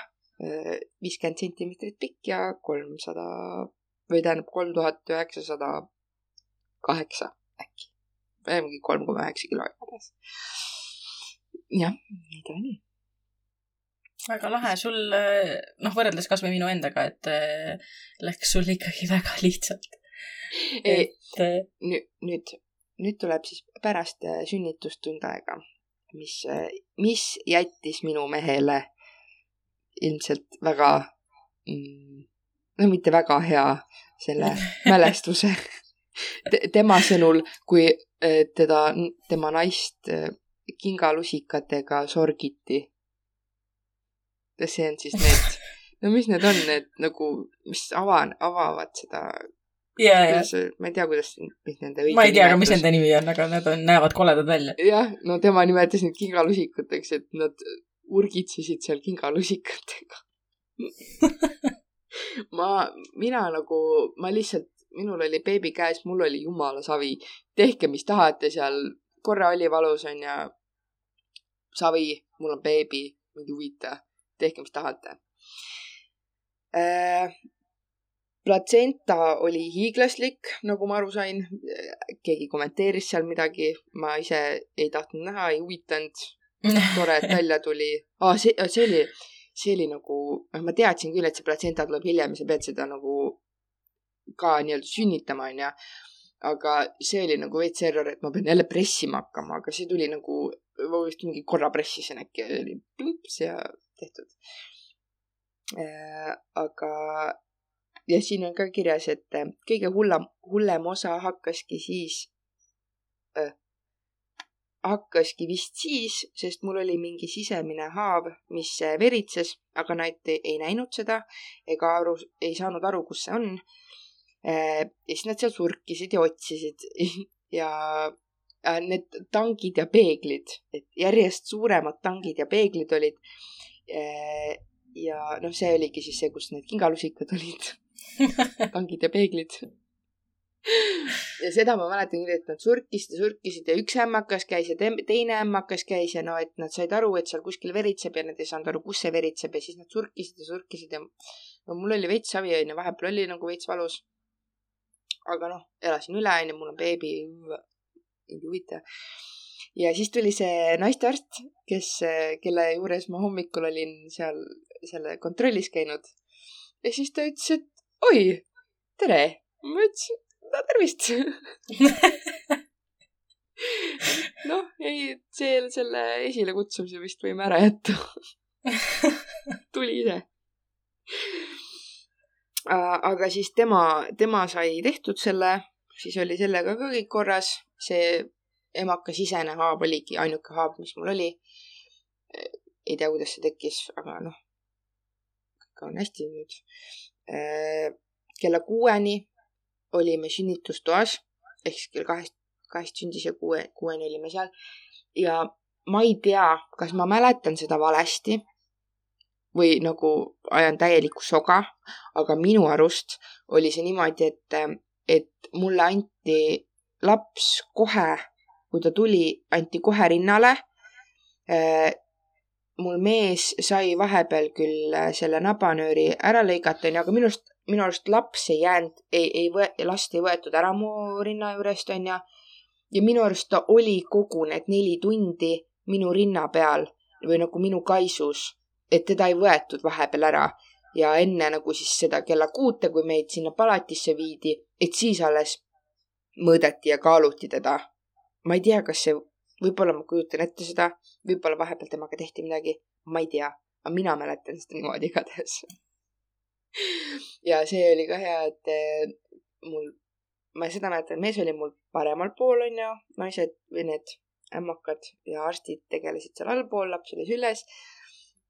viiskümmend sentimeetrit pikk ja kolmsada või tähendab kolm tuhat üheksasada kaheksa äkki. Mingi kolm koma üheksa kilo igatahes. jah, nii ta oli väga lahe, sul noh, võrreldes kasvõi minu endaga, et läks sul ikkagi väga lihtsalt. et nüüd, nüüd, nüüd tuleb siis pärast sünnitust tund aega, mis, mis jättis minu mehele ilmselt väga mm, no mitte väga hea selle mälestuse Te, tema sõnul, kui teda, tema naist kingalusikatega sorgiti ja see on siis need, no mis need on, need nagu, mis avan-, avavad seda ja, ja. ma ei tea, kuidas, mis nende õige ma ei tea ka, mis nende nimi on, aga need on, näevad koledad välja. jah, no tema nimetas neid kingalusikateks, et nad urgitsesid seal kingalusikatega ma, mina nagu, ma lihtsalt, minul oli beebi käes, mul oli jumala savi. tehke, mis tahate seal, korra oli valus, onju. savi, mul on beebi, mind ei huvita tehke, mis tahate äh,. Platsenta oli hiiglaslik, nagu ma aru sain. keegi kommenteeris seal midagi, ma ise ei tahtnud näha, ei huvitanud. tore, et välja tuli ah,. see, see oli, see oli nagu, ma teadsin küll, et see platsenta tuleb hiljem ja sa pead seda nagu ka nii-öelda sünnitama, onju aga see oli nagu veits error, et ma pean jälle pressima hakkama, aga see tuli nagu, ma vist mingi korra pressisin äkki, oli plõmps ja tehtud. Äh, aga, ja siin on ka kirjas, et äh, kõige hullem, hullem osa hakkaski siis äh,, hakkaski vist siis, sest mul oli mingi sisemine haav, mis äh, veritses, aga nad ei, näinud seda ega aru, ei saanud aru, kus see on. Ja siis nad seal surkisid ja otsisid ja need tangid ja peeglid, et järjest suuremad tangid ja peeglid olid Äh, ja noh, see oligi siis see, kus need kingalusikad olid kangid ja peeglid. ja seda ma mäletan küll, et nad surkisid ja surkisid ja üks ämmakas käis ja teine ämmakas käis ja no, et nad said aru, et seal kuskil veritseb ja nad ei saanud aru, kus see veritseb ja siis nad surkisid ja surkisid ja no mul oli veits savi onju, vahepeal oli nagu veits valus. Aga noh, elasin üle onju, mul on beebi, ei huvita ja siis tuli see naistearst, kes, kelle juures ma hommikul olin seal selle kontrollis käinud. ja siis ta ütles, et oi, tere. ma ütlesin, no tervist noh, ei, see, selle esilekutsumise vist võime ära jätta tuli ise. Aga siis tema, tema sai tehtud selle, siis oli sellega ka kõik korras. see emaka sisene haav oligi ainuke haav, mis mul oli. ei tea, kuidas see tekkis, aga noh, kõik on hästi nüüd. kella kuueni olime sünnitustoas ehk siis kell kahest, kahest sündis ja kuue, kuueni olime seal. ja ma ei tea, kas ma mäletan seda valesti või nagu ajan täielikku soga, aga minu arust oli see niimoodi, et, et mulle anti laps kohe kui ta tuli, anti kohe rinnale. Äh, mul mees sai vahepeal küll äh, selle nabanööri ära lõigata, onju, aga minu arust, minu arust laps ei jäänud, ei, ei võe-, last ei võetud ära mu rinna juurest, onju. ja minu arust ta oli kogu need neli tundi minu rinna peal või nagu minu kaisus, et teda ei võetud vahepeal ära. Ja enne nagu siis seda kella kuute, kui meid sinna palatisse viidi, et siis alles mõõdeti ja kaaluti teda. Ma ei tea, kas see, võib-olla ma kujutan ette seda, võib-olla vahepeal temaga tehti midagi, ma ei tea, aga mina mäletan seda niimoodi igatahes. Ja see oli ka hea, et eh, mul, ma seda mäletan, mees oli mul paremal pool, onju, naised või need ämmakad ja arstid tegelesid seal allpool, laps oli süljes.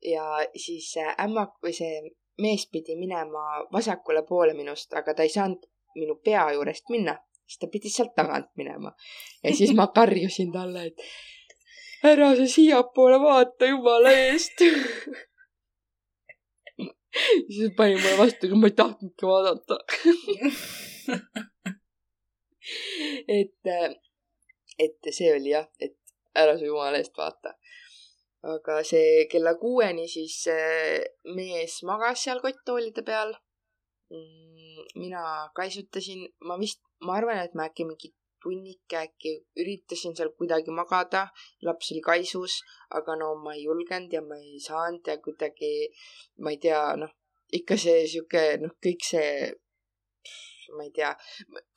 Ja siis ämmak või see mees pidi minema vasakule poole minust, aga ta ei saanud minu pea juurest minna, siis ta pidi sealt tagant minema. ja siis ma karjusin talle, et ära sa siiapoole vaata, jumala eest siis pani mulle vastu, ma ei tahtnudki vaadata. et, et see oli jah, et ära sa jumala eest vaata. Aga see kella kuueni siis mees magas seal kotttoolide peal. mina kaisutasin, ma vist, ma arvan, et ma äkki mingi tunnike äkki üritasin seal kuidagi magada, laps oli kaisus, aga no ma ei julgenud ja ma ei saanud ja kuidagi, ma ei tea, noh, ikka see sihuke, noh, kõik see, ma ei tea,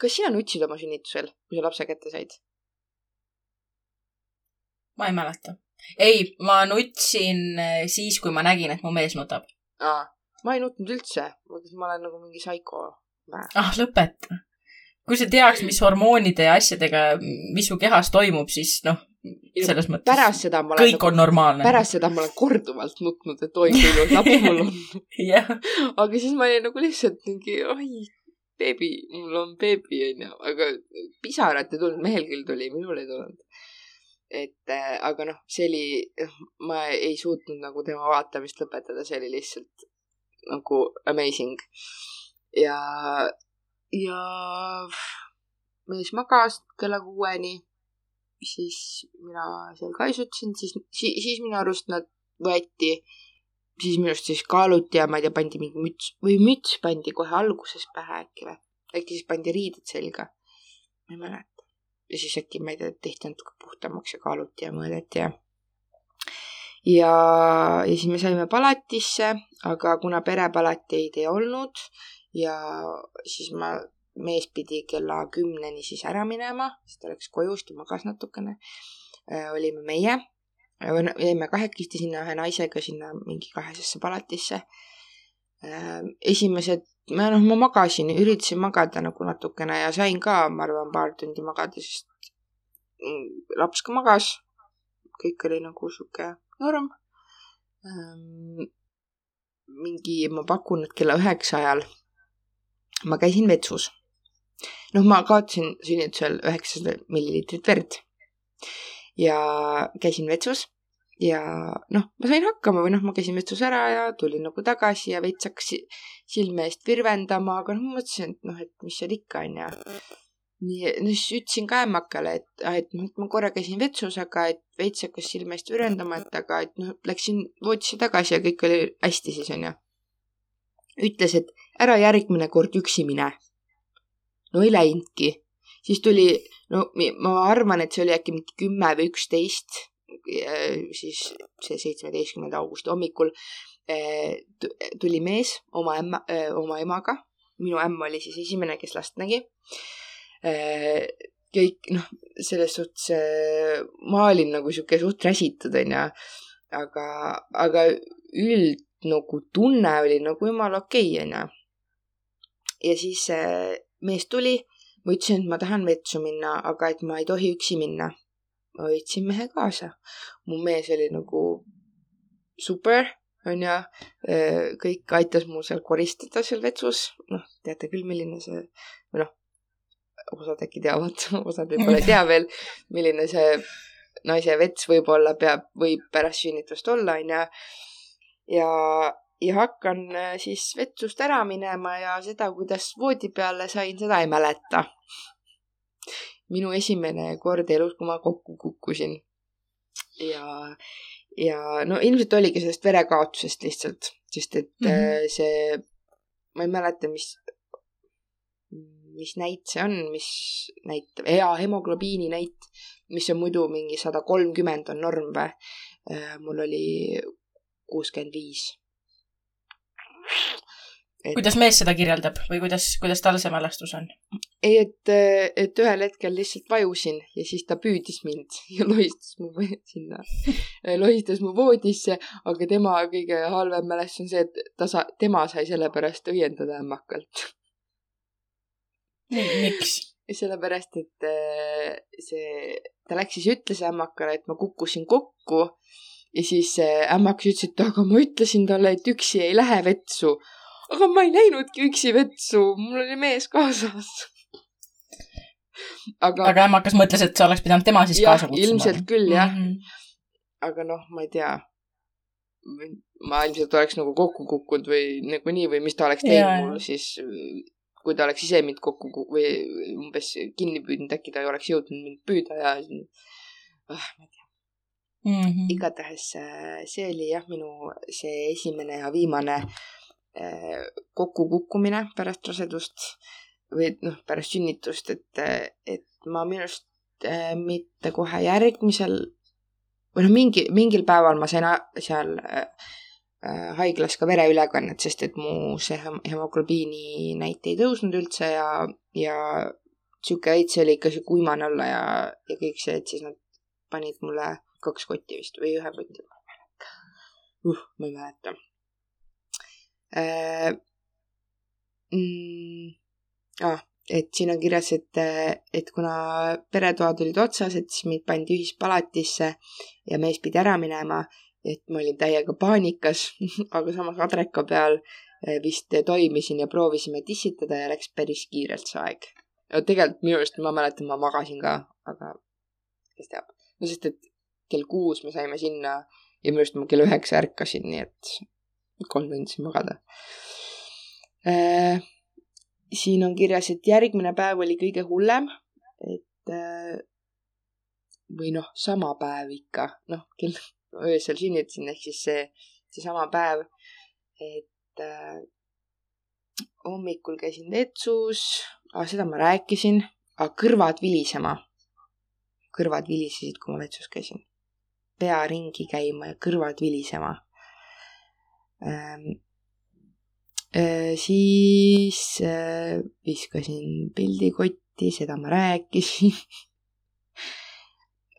kas sina nutsid oma sünnitusel, kui sa lapse kätte said? ma ei mäleta. ei, ma nutsin eh, siis, kui ma nägin, et mu mees nutab. ma ei nutnud üldse, ma olen nagu mingi saiko. ah, lõpeta. kui sa teaks, mis hormoonide ja asjadega, mis su kehas toimub, siis noh, selles mõttes pärast seda ma olen kõik on normaalne. pärast seda ma olen korduvalt nutnud, et oi, kui ilus laps mul on. jah, aga siis ma olin nagu lihtsalt mingi, oi, beebi, mul on beebi, onju, aga pisarat ei tulnud, mehel küll tuli, minul ei tulnud. Et äh, aga noh, see oli, ma ei suutnud nagu tema vaatamist lõpetada, see oli lihtsalt nagu amazing. ja, ja mees magas kella kuueni, siis mina seal kaisutasin, siis si,, siis minu arust nad võeti siis minu arust siis kaaluti ja ma ei tea, pandi mingi müts või müts pandi kohe alguses pähe äkki või. äkki siis pandi riided selga. ma ei mäleta. Ja siis äkki, ma ei tea, tehti natuke puhtamaks ja kaaluti ja mõõdeti ja. ja, ja siis me saime palatisse, aga kuna perepalateid ei olnud ja siis ma, mees pidi kella kümneni siis ära minema, siis ta läks koju, siis ta magas natukene. olime meie no jäime kahekesti sinna ühe naisega sinna mingi kahesesse palatisse. esimesed, ma noh, ma magasin, üritasin magada nagu natukene ja sain ka, ma arvan, paar tundi magada, sest mm, laps ka magas. kõik oli nagu sihuke norm. mingi, ma pakun, et kella üheksa ajal ma käisin vetsus. noh, ma kaotasin sünnitusel üheksasada milliliitrit verd ja käisin vetsus ja noh, ma sain hakkama või noh, ma käisin vetsus ära ja tulin nagu tagasi ja veits hakkas si- silme eest virvendama, aga noh, ma mõtlesin, et noh, et mis seal ikka on ja nii, no siis ütlesin ka emmakale, et, et noh, et ma korra käisin vetsus, aga et veits hakkas silme eest virvendama, et aga et noh, läksin voodisse tagasi ja kõik oli hästi siis onju. ütles, et ära järgmine kord üksi mine. no ei läinudki, siis tuli, no ma arvan, et see oli äkki mingi kümme või üksteist, siis see seitsmeteistkümnenda augusti hommikul tu- tuli mees oma ämma, oma emaga, minu ämm oli siis esimene, kes last nägi. kõik noh, selles suhtes ma olin nagu sihuke suht räsitud onju, aga, aga üld nagu tunne oli nagu jumala okei onju. ja siis mees tuli, ma ütlesin, et ma tahan vetsu minna, aga et ma ei tohi üksi minna. Ma võtsin mehe kaasa. mu mees oli nagu super, onju. kõik aitas mul seal koristada seal vetsus. noh, teate küll, milline see, või noh, osad äkki teavad, osad võib-olla ei tea veel, milline see naise vets võib-olla peab, võib pärast sünnitust olla, onju. ja, ja hakkan äh, siis vetsust ära minema ja seda, kuidas voodi peale sain, seda ei mäleta. Minu esimene kord elus, kui ma kokku kukkusin. ja, ja no ilmselt oligi sellest verekaotusest lihtsalt, sest et mm. -hmm. see, ma ei mäleta, mis, mis näit see on, mis näitab, hea hemoglobiini näit, mis on muidu mingi sada kolmkümmend on norm või. mul oli kuuskümmend viis. Kuidas mees seda kirjeldab või kuidas, kuidas tal see mälestus on? ei, et, et ühel hetkel lihtsalt vajusin ja siis ta püüdis mind ja lohistas mu sinna, lohistas mu voodisse, aga tema kõige halvem mälestus on see, et ta sa-, tema sai sellepärast õiendada ämmakalt. miks? sellepärast, et äh, see, ta läks siis ütles ämmakale, et ma kukkusin kokku ja siis ämmakas ütles, et aga ma ütlesin talle, et üksi ei lähe vetsu. Aga ma ei läinudki üksi vetsu, mul oli mees kaasas. aga, aga ämmakas mõtles, et sa oleks pidanud tema siis jah kaasa, kutsuma. ilmselt küll jah, -hmm. aga noh, ma ei tea. ma ilmselt oleks nagu kokku kukkunud või nagunii või mis ta oleks teinud mul siis kui ta oleks ise mind kokku ku- või umbes kinni püüdnud, äkki ta ei oleks jõudnud mind püüda ja ah, ma ei tea. mm. -hmm. igatahes äh, see oli jah, minu see esimene ja viimane äh, kokkukukkumine pärast rasedust või noh, pärast sünnitust, et, et ma minu arust äh, mitte kohe järgmisel või noh, mingi, mingil päeval ma sain seal äh, äh, haiglas ka vereülekannet, sest et mu see hem- hemoglobiini näit ei tõusnud üldse ja, ja sihuke veits oli ikka sihuke uimane olla ja, ja kõik see, et siis nad panid mulle kaks kotti vist või ühe koti, ma ei mäleta uh,. ma ei mäleta äh,. Mm, ah, et siin on kirjas, et, et kuna peretoad olid otsas, et siis meid pandi ühispalatisse ja mees pidi ära minema, et ma olin täiega paanikas, aga samas adreka peal eh, vist toimisin ja proovisime tissitada ja läks päris kiirelt see aeg. tegelikult minu arust ma mäletan, ma magasin ka, aga kes teab. no sest, et kell kuus me saime sinna ja minu arust ma kell üheksa ärkasin, nii et kolm tundi magada äh,. siin on kirjas, et järgmine päev oli kõige hullem, et äh, või noh, sama päev ikka, noh, kell öösel sünnitasin, ehk siis see, seesama päev, et äh, hommikul käisin vetsus ah,, seda ma rääkisin, aga kõrvad vilisema. kõrvad vilisesid, kui ma vetsus käisin. pea ringi käima ja kõrvad vilisema siis äh, viskasin pildikotti, seda ma rääkisin.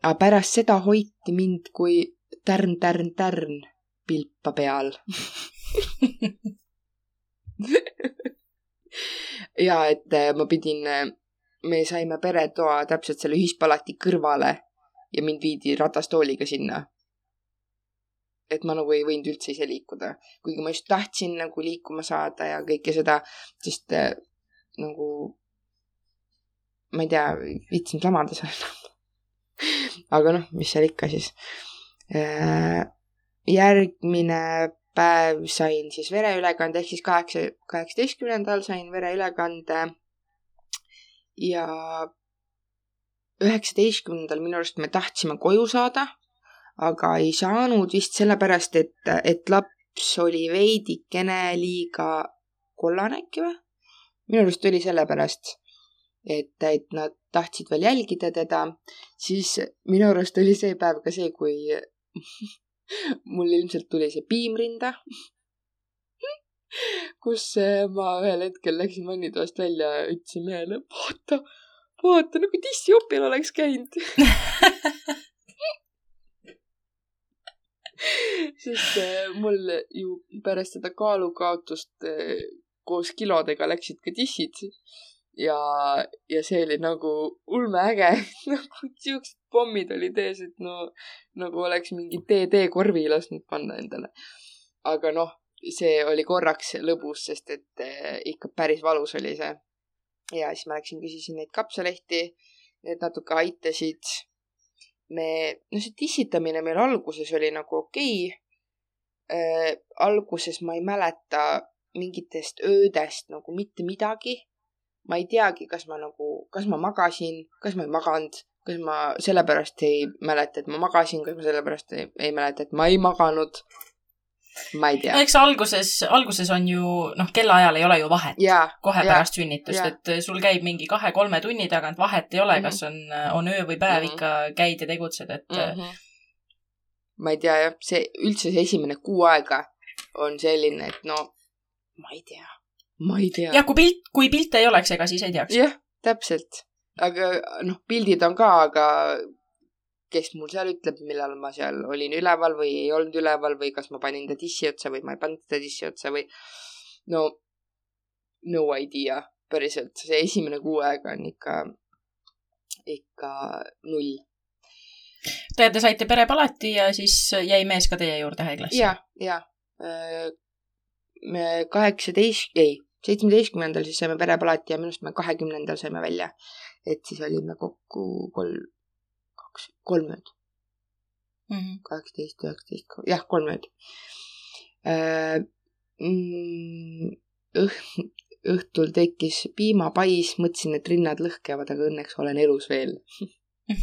aga pärast seda hoiti mind kui tärn, tärn, tärn pilpa peal. ja et äh, ma pidin, me saime peretoa täpselt selle ühispalati kõrvale ja mind viidi ratastooliga sinna. Et ma nagu ei võinud üldse ise liikuda, kuigi ma just tahtsin nagu liikuma saada ja kõike seda, sest äh, nagu ma ei tea, viitsinud lamada seal enam. aga noh, mis seal ikka siis. järgmine päev sain siis vereülekande ehk siis kaheksa, kaheksateistkümnendal sain vereülekande ja üheksateistkümnendal minu arust me tahtsime koju saada, aga ei saanud vist sellepärast, et, et laps oli veidikene liiga kollane äkki või? minu arust oli sellepärast, et, et nad tahtsid veel jälgida teda, siis minu arust oli see päev ka see, kui mul ilmselt tuli see piim rinda, kus eh, ma ühel hetkel läksin vannitoast välja ja ütlesin mehele, vaata, vaata nagu dissiopil oleks käinud. sest eh, mul ju pärast seda kaalukaotust eh, koos kilodega läksid ka dissid ja, ja see oli nagu ulmeäge, nagu siuksed pommid olid ees, et no nagu oleks mingi DD-korvi lasknud panna endale. aga noh, see oli korraks lõbus, sest et eh, ikka päris valus oli see. ja siis ma läksin, küsisin neid kapsalehti, need natuke aitasid. me, no see tissitamine meil alguses oli nagu okei okay.. alguses ma ei mäleta mingitest öödest nagu mitte midagi. ma ei teagi, kas ma nagu, kas ma magasin, kas ma ei maganud, kas ma sellepärast ei mäleta, et ma magasin, kas ma sellepärast ei, ei mäleta, et ma ei maganud. Ma ei tea. eks alguses, alguses on ju, noh, kellaajal ei ole ju vahet. jaa, kohe Jaa, pärast sünnitust, et sul käib mingi kahe-kolme tunni tagant, vahet ei ole, Mhm. kas on, on öö või päev, Mhm. ikka käid ja tegutsed, et mm mm. -hmm. ma ei tea jah, see üldse see esimene kuu aega on selline, et no ma ei tea, ma ei tea. jah, kui pilt, kui pilte ei oleks, ega siis ei teaks. jah, täpselt. aga noh, pildid on ka, aga kes mul seal ütleb, millal ma seal olin üleval või ei olnud üleval või kas ma panin ta dissi otsa või ma ei pannud teda dissi otsa või no no idea, päriselt, see esimene kuu aega on ikka, ikka null. Te, te saite perepalati ja siis jäi mees ka teie juurde haiglasse? ja, ja me kaheksateist, ei, seitsmeteistkümnendal siis saime perepalati ja minu arust me kahekümnendal saime välja. et siis olime kokku kolm, kaks, kolm ööd. Mhm. kaheksateist, üheksateist, jah, kolmveerand. õh-, õhtul tekkis piimapais, mõtlesin, et rinnad lõhkevad, aga õnneks olen elus veel.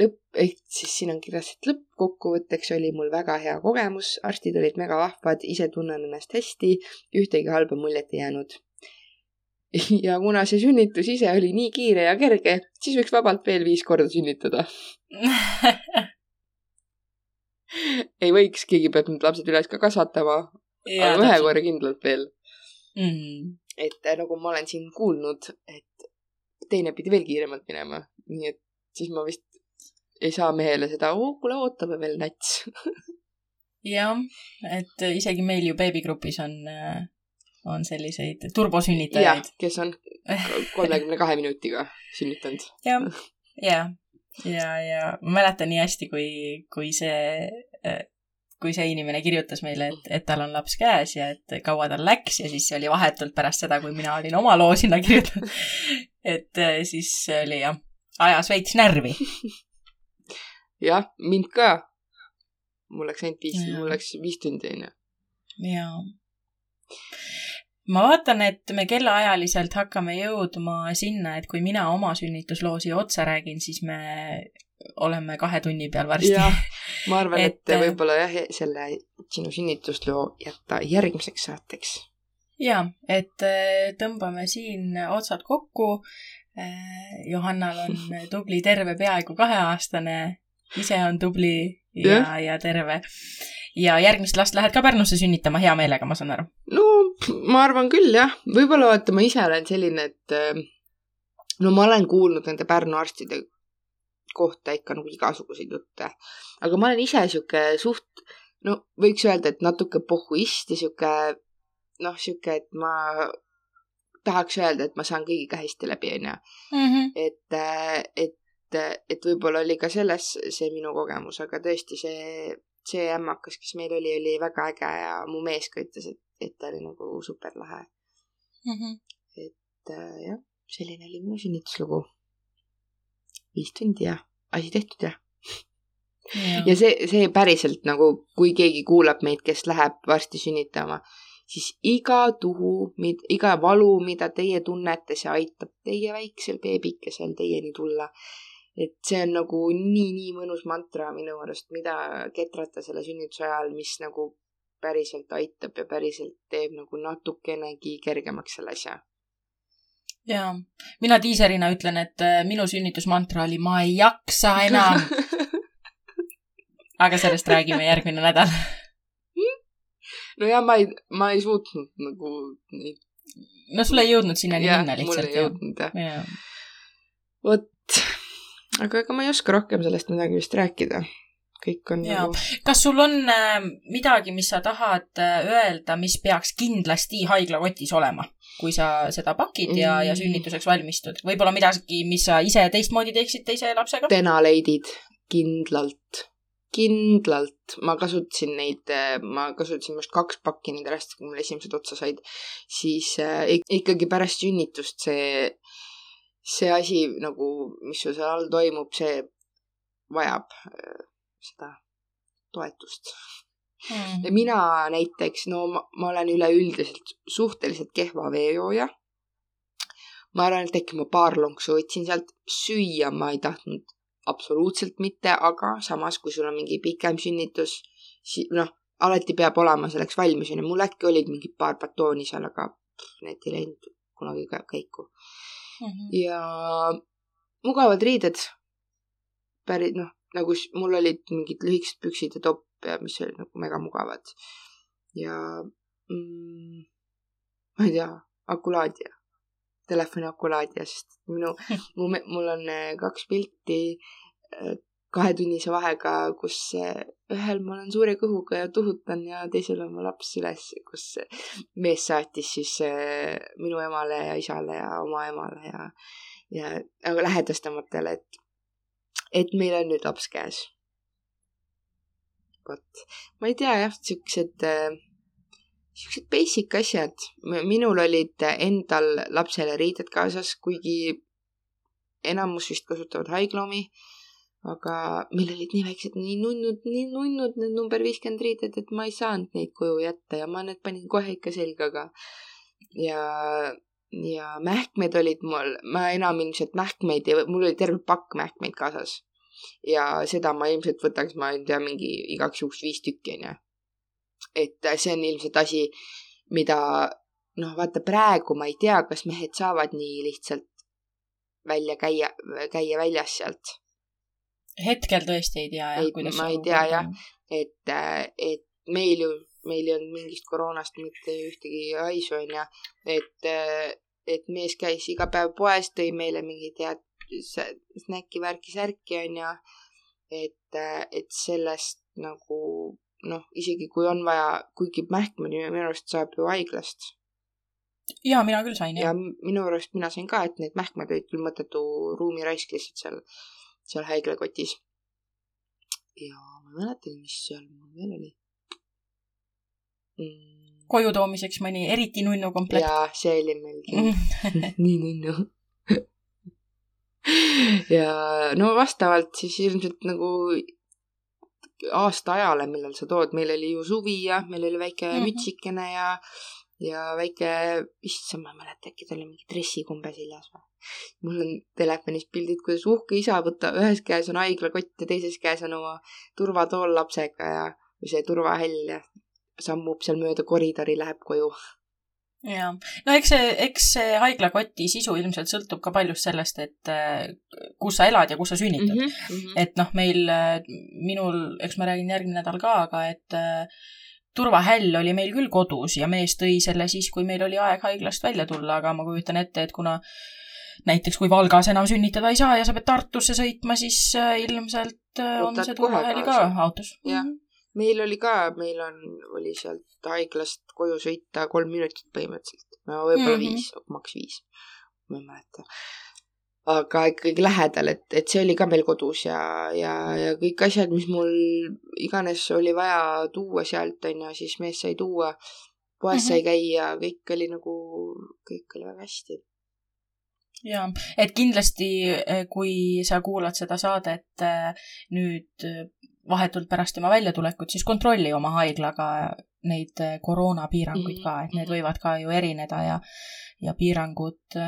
lõpp, ehk siis siin on kirjas, et lõppkokkuvõtteks oli mul väga hea kogemus, arstid olid mega vahvad, ise tunnen ennast hästi, ühtegi halba muljet ei jäänud. ja kuna see sünnitus ise oli nii kiire ja kerge, siis võiks vabalt veel viis korda sünnitada. ei võiks, keegi peab need lapsed üles ka kasvatama, aga ühe korra kindlalt veel. mm.. et äh, nagu ma olen siin kuulnud, et teine pidi veel kiiremalt minema, nii et siis ma vist ei saa mehele seda, kuule, ootame veel nats. jah, et isegi meil ju beebigrupis on, on selliseid turbosünnitajaid kes on kolmekümne kahe minutiga sünnitanud. jah, ja, ja, ja ma mäletan nii hästi, kui, kui see, kui see inimene kirjutas meile, et, et tal on laps käes ja et kaua tal läks ja siis see oli vahetult pärast seda, kui mina olin oma loo sinna kirjutanud. et eh, siis oli jah, ajas veits närvi. jah, mind ka. mul läks ainult viis, mul läks viis tundi onju. jaa. Ma vaatan, et me kellaajaliselt hakkame jõudma sinna, et kui mina oma sünnitusloosi otse räägin, siis me oleme kahe tunni peal varsti. ma arvan, et, Et, et võib-olla jah, selle sinu sünnitusloo jätta järgmiseks saateks. ja, et äh, tõmbame siin otsad kokku. Johannal on tubli terve peaaegu kaheaastane, ise on tubli ja ja terve. Ja järgmist last lähed ka Pärnusse sünnitama hea meelega, ma saan aru. no ma arvan küll jah, võib-olla vaata, ma ise olen selline, et äh, no ma olen kuulnud nende Pärnu arstide kohta ikka nagu igasuguseid jutte, aga ma olen ise sihuke suht, no võiks öelda, et natuke pohhuist ja sihuke noh, sihuke, et ma tahaks öelda, et ma saan kõigiga hästi läbi, onju. et, et, et võib-olla oli ka selles see minu kogemus, aga tõesti see, see ämmakas, kes meil oli, oli väga äge ja mu mees ka ütles, et, et ta oli nagu super lahe. et äh, jah, selline oli minu sünnituslugu. viis tundi ja asi tehtud ja. ja see, see päriselt nagu, kui keegi kuulab meid, kes läheb varsti sünnitama, siis iga tuhu, iga valu, mida teie tunnete, see aitab teie väiksel beebikesel teieni tulla. Et see on nagu nii-nii mõnus mantra minu arust, mida ketrata selle sünnituse ajal, mis nagu päriselt aitab ja päriselt teeb nagu natukenegi kergemaks selle asja. jaa, mina diiserina ütlen, et äh, minu sünnitusmantra oli ma ei jaksa enam, aga sellest räägime järgmine nädal. no ja ma ei, ma ei suutnud nagu neid. no sul ei jõudnud sinnani minna mul lihtsalt ei. jõudnud jah. jaa, vot, aga ega ma ei oska rohkem sellest midagi vist rääkida. kõik on Jaa. nagu, kas sul on äh, midagi, mis sa tahad äh, öelda, mis peaks kindlasti haiglakotis olema, kui sa seda pakid ja, ja Mm. sünnituseks valmistud? võib-olla midagi, mis sa ise teistmoodi teeksid teise lapsega? tenaleidid kindlalt, kindlalt. ma kasutasin neid, ma kasutasin vist kaks pakki nende rest, kui mul esimesed otsa said. siis äh, ik- ikkagi pärast sünnitust see, see asi nagu, mis sul seal all toimub, see vajab äh, seda toetust. Mm. ja mina näiteks, no ma, ma olen üleüldiselt suhteliselt kehva veejooja. ma arvan, et äkki ma paar lonksu võtsin sealt, süüa ma ei tahtnud absoluutselt mitte, aga samas, kui sul on mingi pikem sünnitus, siis noh, alati peab olema selleks valmis onju, mul äkki olid mingid paar batooni seal, aga pff, need ei läinud kunagi ka käiku. Mhm. ja mugavad riided. päris noh, nagu mul olid mingid lühikesed püksid ja topp ja mis olid nagu megamugavad. ja mm, ma ei tea, akulaadja, telefoni akulaadja, sest minu, mu, mul on eh, kaks pilti kahetunnise vahega, kus eh, ühel ma olen suure kõhuga ja tuhutan ja teisel on mu laps üles, kus mees saatis siis eh, minu emale ja isale ja oma emale ja, ja nagu lähedastamatele, et, et meil on nüüd laps käes. vot, ma ei tea jah, siuksed, siuksed basic asjad. minul olid endal lapsele riided kaasas, kuigi enamus vist kasutavad haiglaomi. Aga meil olid nii väiksed, nii nunnud, nii nunnud need number viiskümmend riided, et ma ei saanud neid koju jätta ja ma need panin kohe ikka selga ka. ja, ja mähkmed olid mul, ma enam ilmselt mähkmeid ja mul oli terve pakk mähkmeid kaasas. ja seda ma ilmselt võtaks, ma ei tea, mingi igaks juhuks viis tükki onju. et see on ilmselt asi, mida noh, vaata praegu ma ei tea, kas mehed saavad nii lihtsalt välja käia, käia väljas sealt. Hetkel tõesti ei tea jah, kuidas. ma ei tea jah, et, et meil ju, meil ei olnud mingist koroonast mitte ühtegi haisu onju, et, et mees käis iga päev poes, tõi meile mingeid head snäkki, värki, särki onju. et, et sellest nagu noh, isegi kui on vaja, kuigi mähkmeni minu arust saab ju haiglast jaa, mina küll sain, jah. ja minu arust mina sain ka, et need mähkmed olid küll mõttetu ruumiraisk lihtsalt seal, seal haiglakotis. ja ma ei mäletagi, mis seal mul veel oli mm.. koju toomiseks mõni eriti nunnu komplekt. jaa, see oli meil küll nii nunnu ja no vastavalt siis ilmselt nagu aastaajale, millal sa tood, meil oli ju suvi ja meil oli väike mm -hmm. mütsikene ja ja väike, issand, ma ei mäleta, äkki tal oli mingi dressikumbe seljas või. Mul on telefonis pildid, kuidas uhke isa võtab, ühes käes on haiglakott ja teises käes on oma turvatool lapsega ja, või see turvahäll ja sammub seal mööda koridori, läheb koju. ja, no eks see, eks see haiglakoti sisu ilmselt sõltub ka paljust sellest, et äh, kus sa elad ja kus sa sünnitad mm. -hmm. et noh, meil, äh, minul, eks ma räägin järgmine nädal ka, aga et äh, turvahäll oli meil küll kodus ja mees tõi selle siis, kui meil oli aeg haiglast välja tulla, aga ma kujutan ette, et kuna näiteks kui Valgas enam sünnitada ei saa ja sa pead Tartusse sõitma, siis äh, ilmselt äh, on Võtad see turvahäll ka autos. jah, mhm. meil oli ka, meil on, oli sealt haiglast koju sõita kolm minutit põhimõtteliselt, no võib-olla mm -hmm. viis, maks viis, ma ei mäleta aga ikkagi lähedal, et, et see oli ka meil kodus ja, ja, ja kõik asjad, mis mul iganes oli vaja tuua sealt, onju, siis mees sai tuua. poes mm -hmm. sai käia, kõik oli nagu, kõik oli väga hästi. Jaa, et kindlasti, eh, kui sa kuulad seda saadet eh, nüüd eh, vahetult pärast tema väljatulekut, siis kontrolli oma haiglaga neid koroonapiiranguid ka, et need võivad ka ju erineda ja, ja piirangud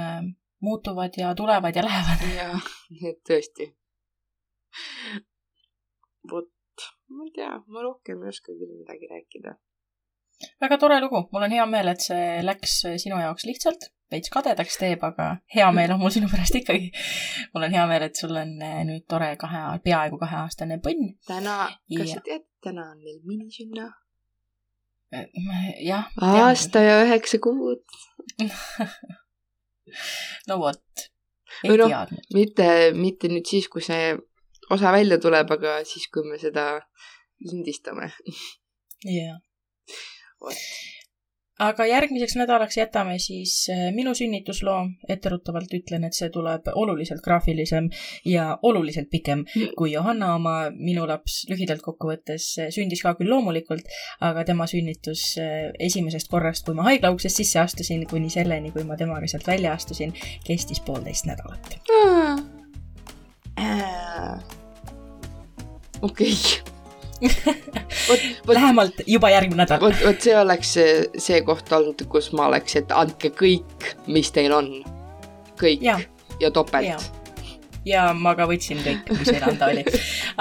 muutuvad ja tulevad ja lähevad. jah, et tõesti. vot, ma ei tea, ma rohkem ei oska küll midagi rääkida. Väga tore lugu, mul on hea meel, et see läks sinu jaoks lihtsalt, veits kadedaks teeb, aga hea meel on mul sinu pärast ikkagi. mul on hea meel, et sul on eh, nüüd tore kahe, peaaegu kaheaastane põnn. täna, kas ja... sa tead, täna on meil minisünna? Jah. aasta ja üheksa kuud no vot, ei no, teadnud. mitte, mitte nüüd siis, kui see osa välja tuleb, aga siis, kui me seda lindistame. jah. vot aga järgmiseks nädalaks jätame siis äh, minu sünnitusloo. etteruttavalt ütlen, et see tuleb oluliselt graafilisem ja oluliselt pikem kui Johanna oma. minu laps lühidalt kokkuvõttes äh, sündis ka küll loomulikult, aga tema sünnitus äh, esimesest korrast, kui ma haigla uksest sisse astusin, kuni selleni, kui ma temaga sealt välja astusin, kestis poolteist nädalat. okei okay lähemalt juba järgmine nädal. vot, vot see oleks see, see koht olnud, kus ma oleks, et andke kõik, mis teil on. kõik ja, ja topelt ja ma ka võtsin kõik, mis neil anda oli.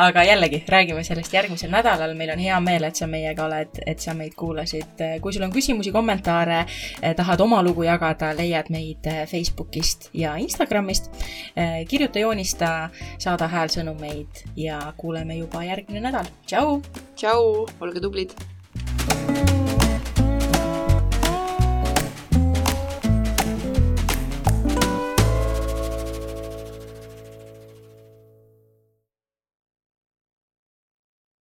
aga jällegi, räägime sellest järgmisel nädalal, meil on hea meel, et sa meiega oled, et sa meid kuulasid. kui sul on küsimusi, kommentaare, eh, tahad oma lugu jagada, leiad meid eh, Facebookist ja Instagramist. Eh, kirjuta, joonista, saada häälsõnumeid ja kuuleme juba järgmine nädal. tšau! tšau, olge tublid!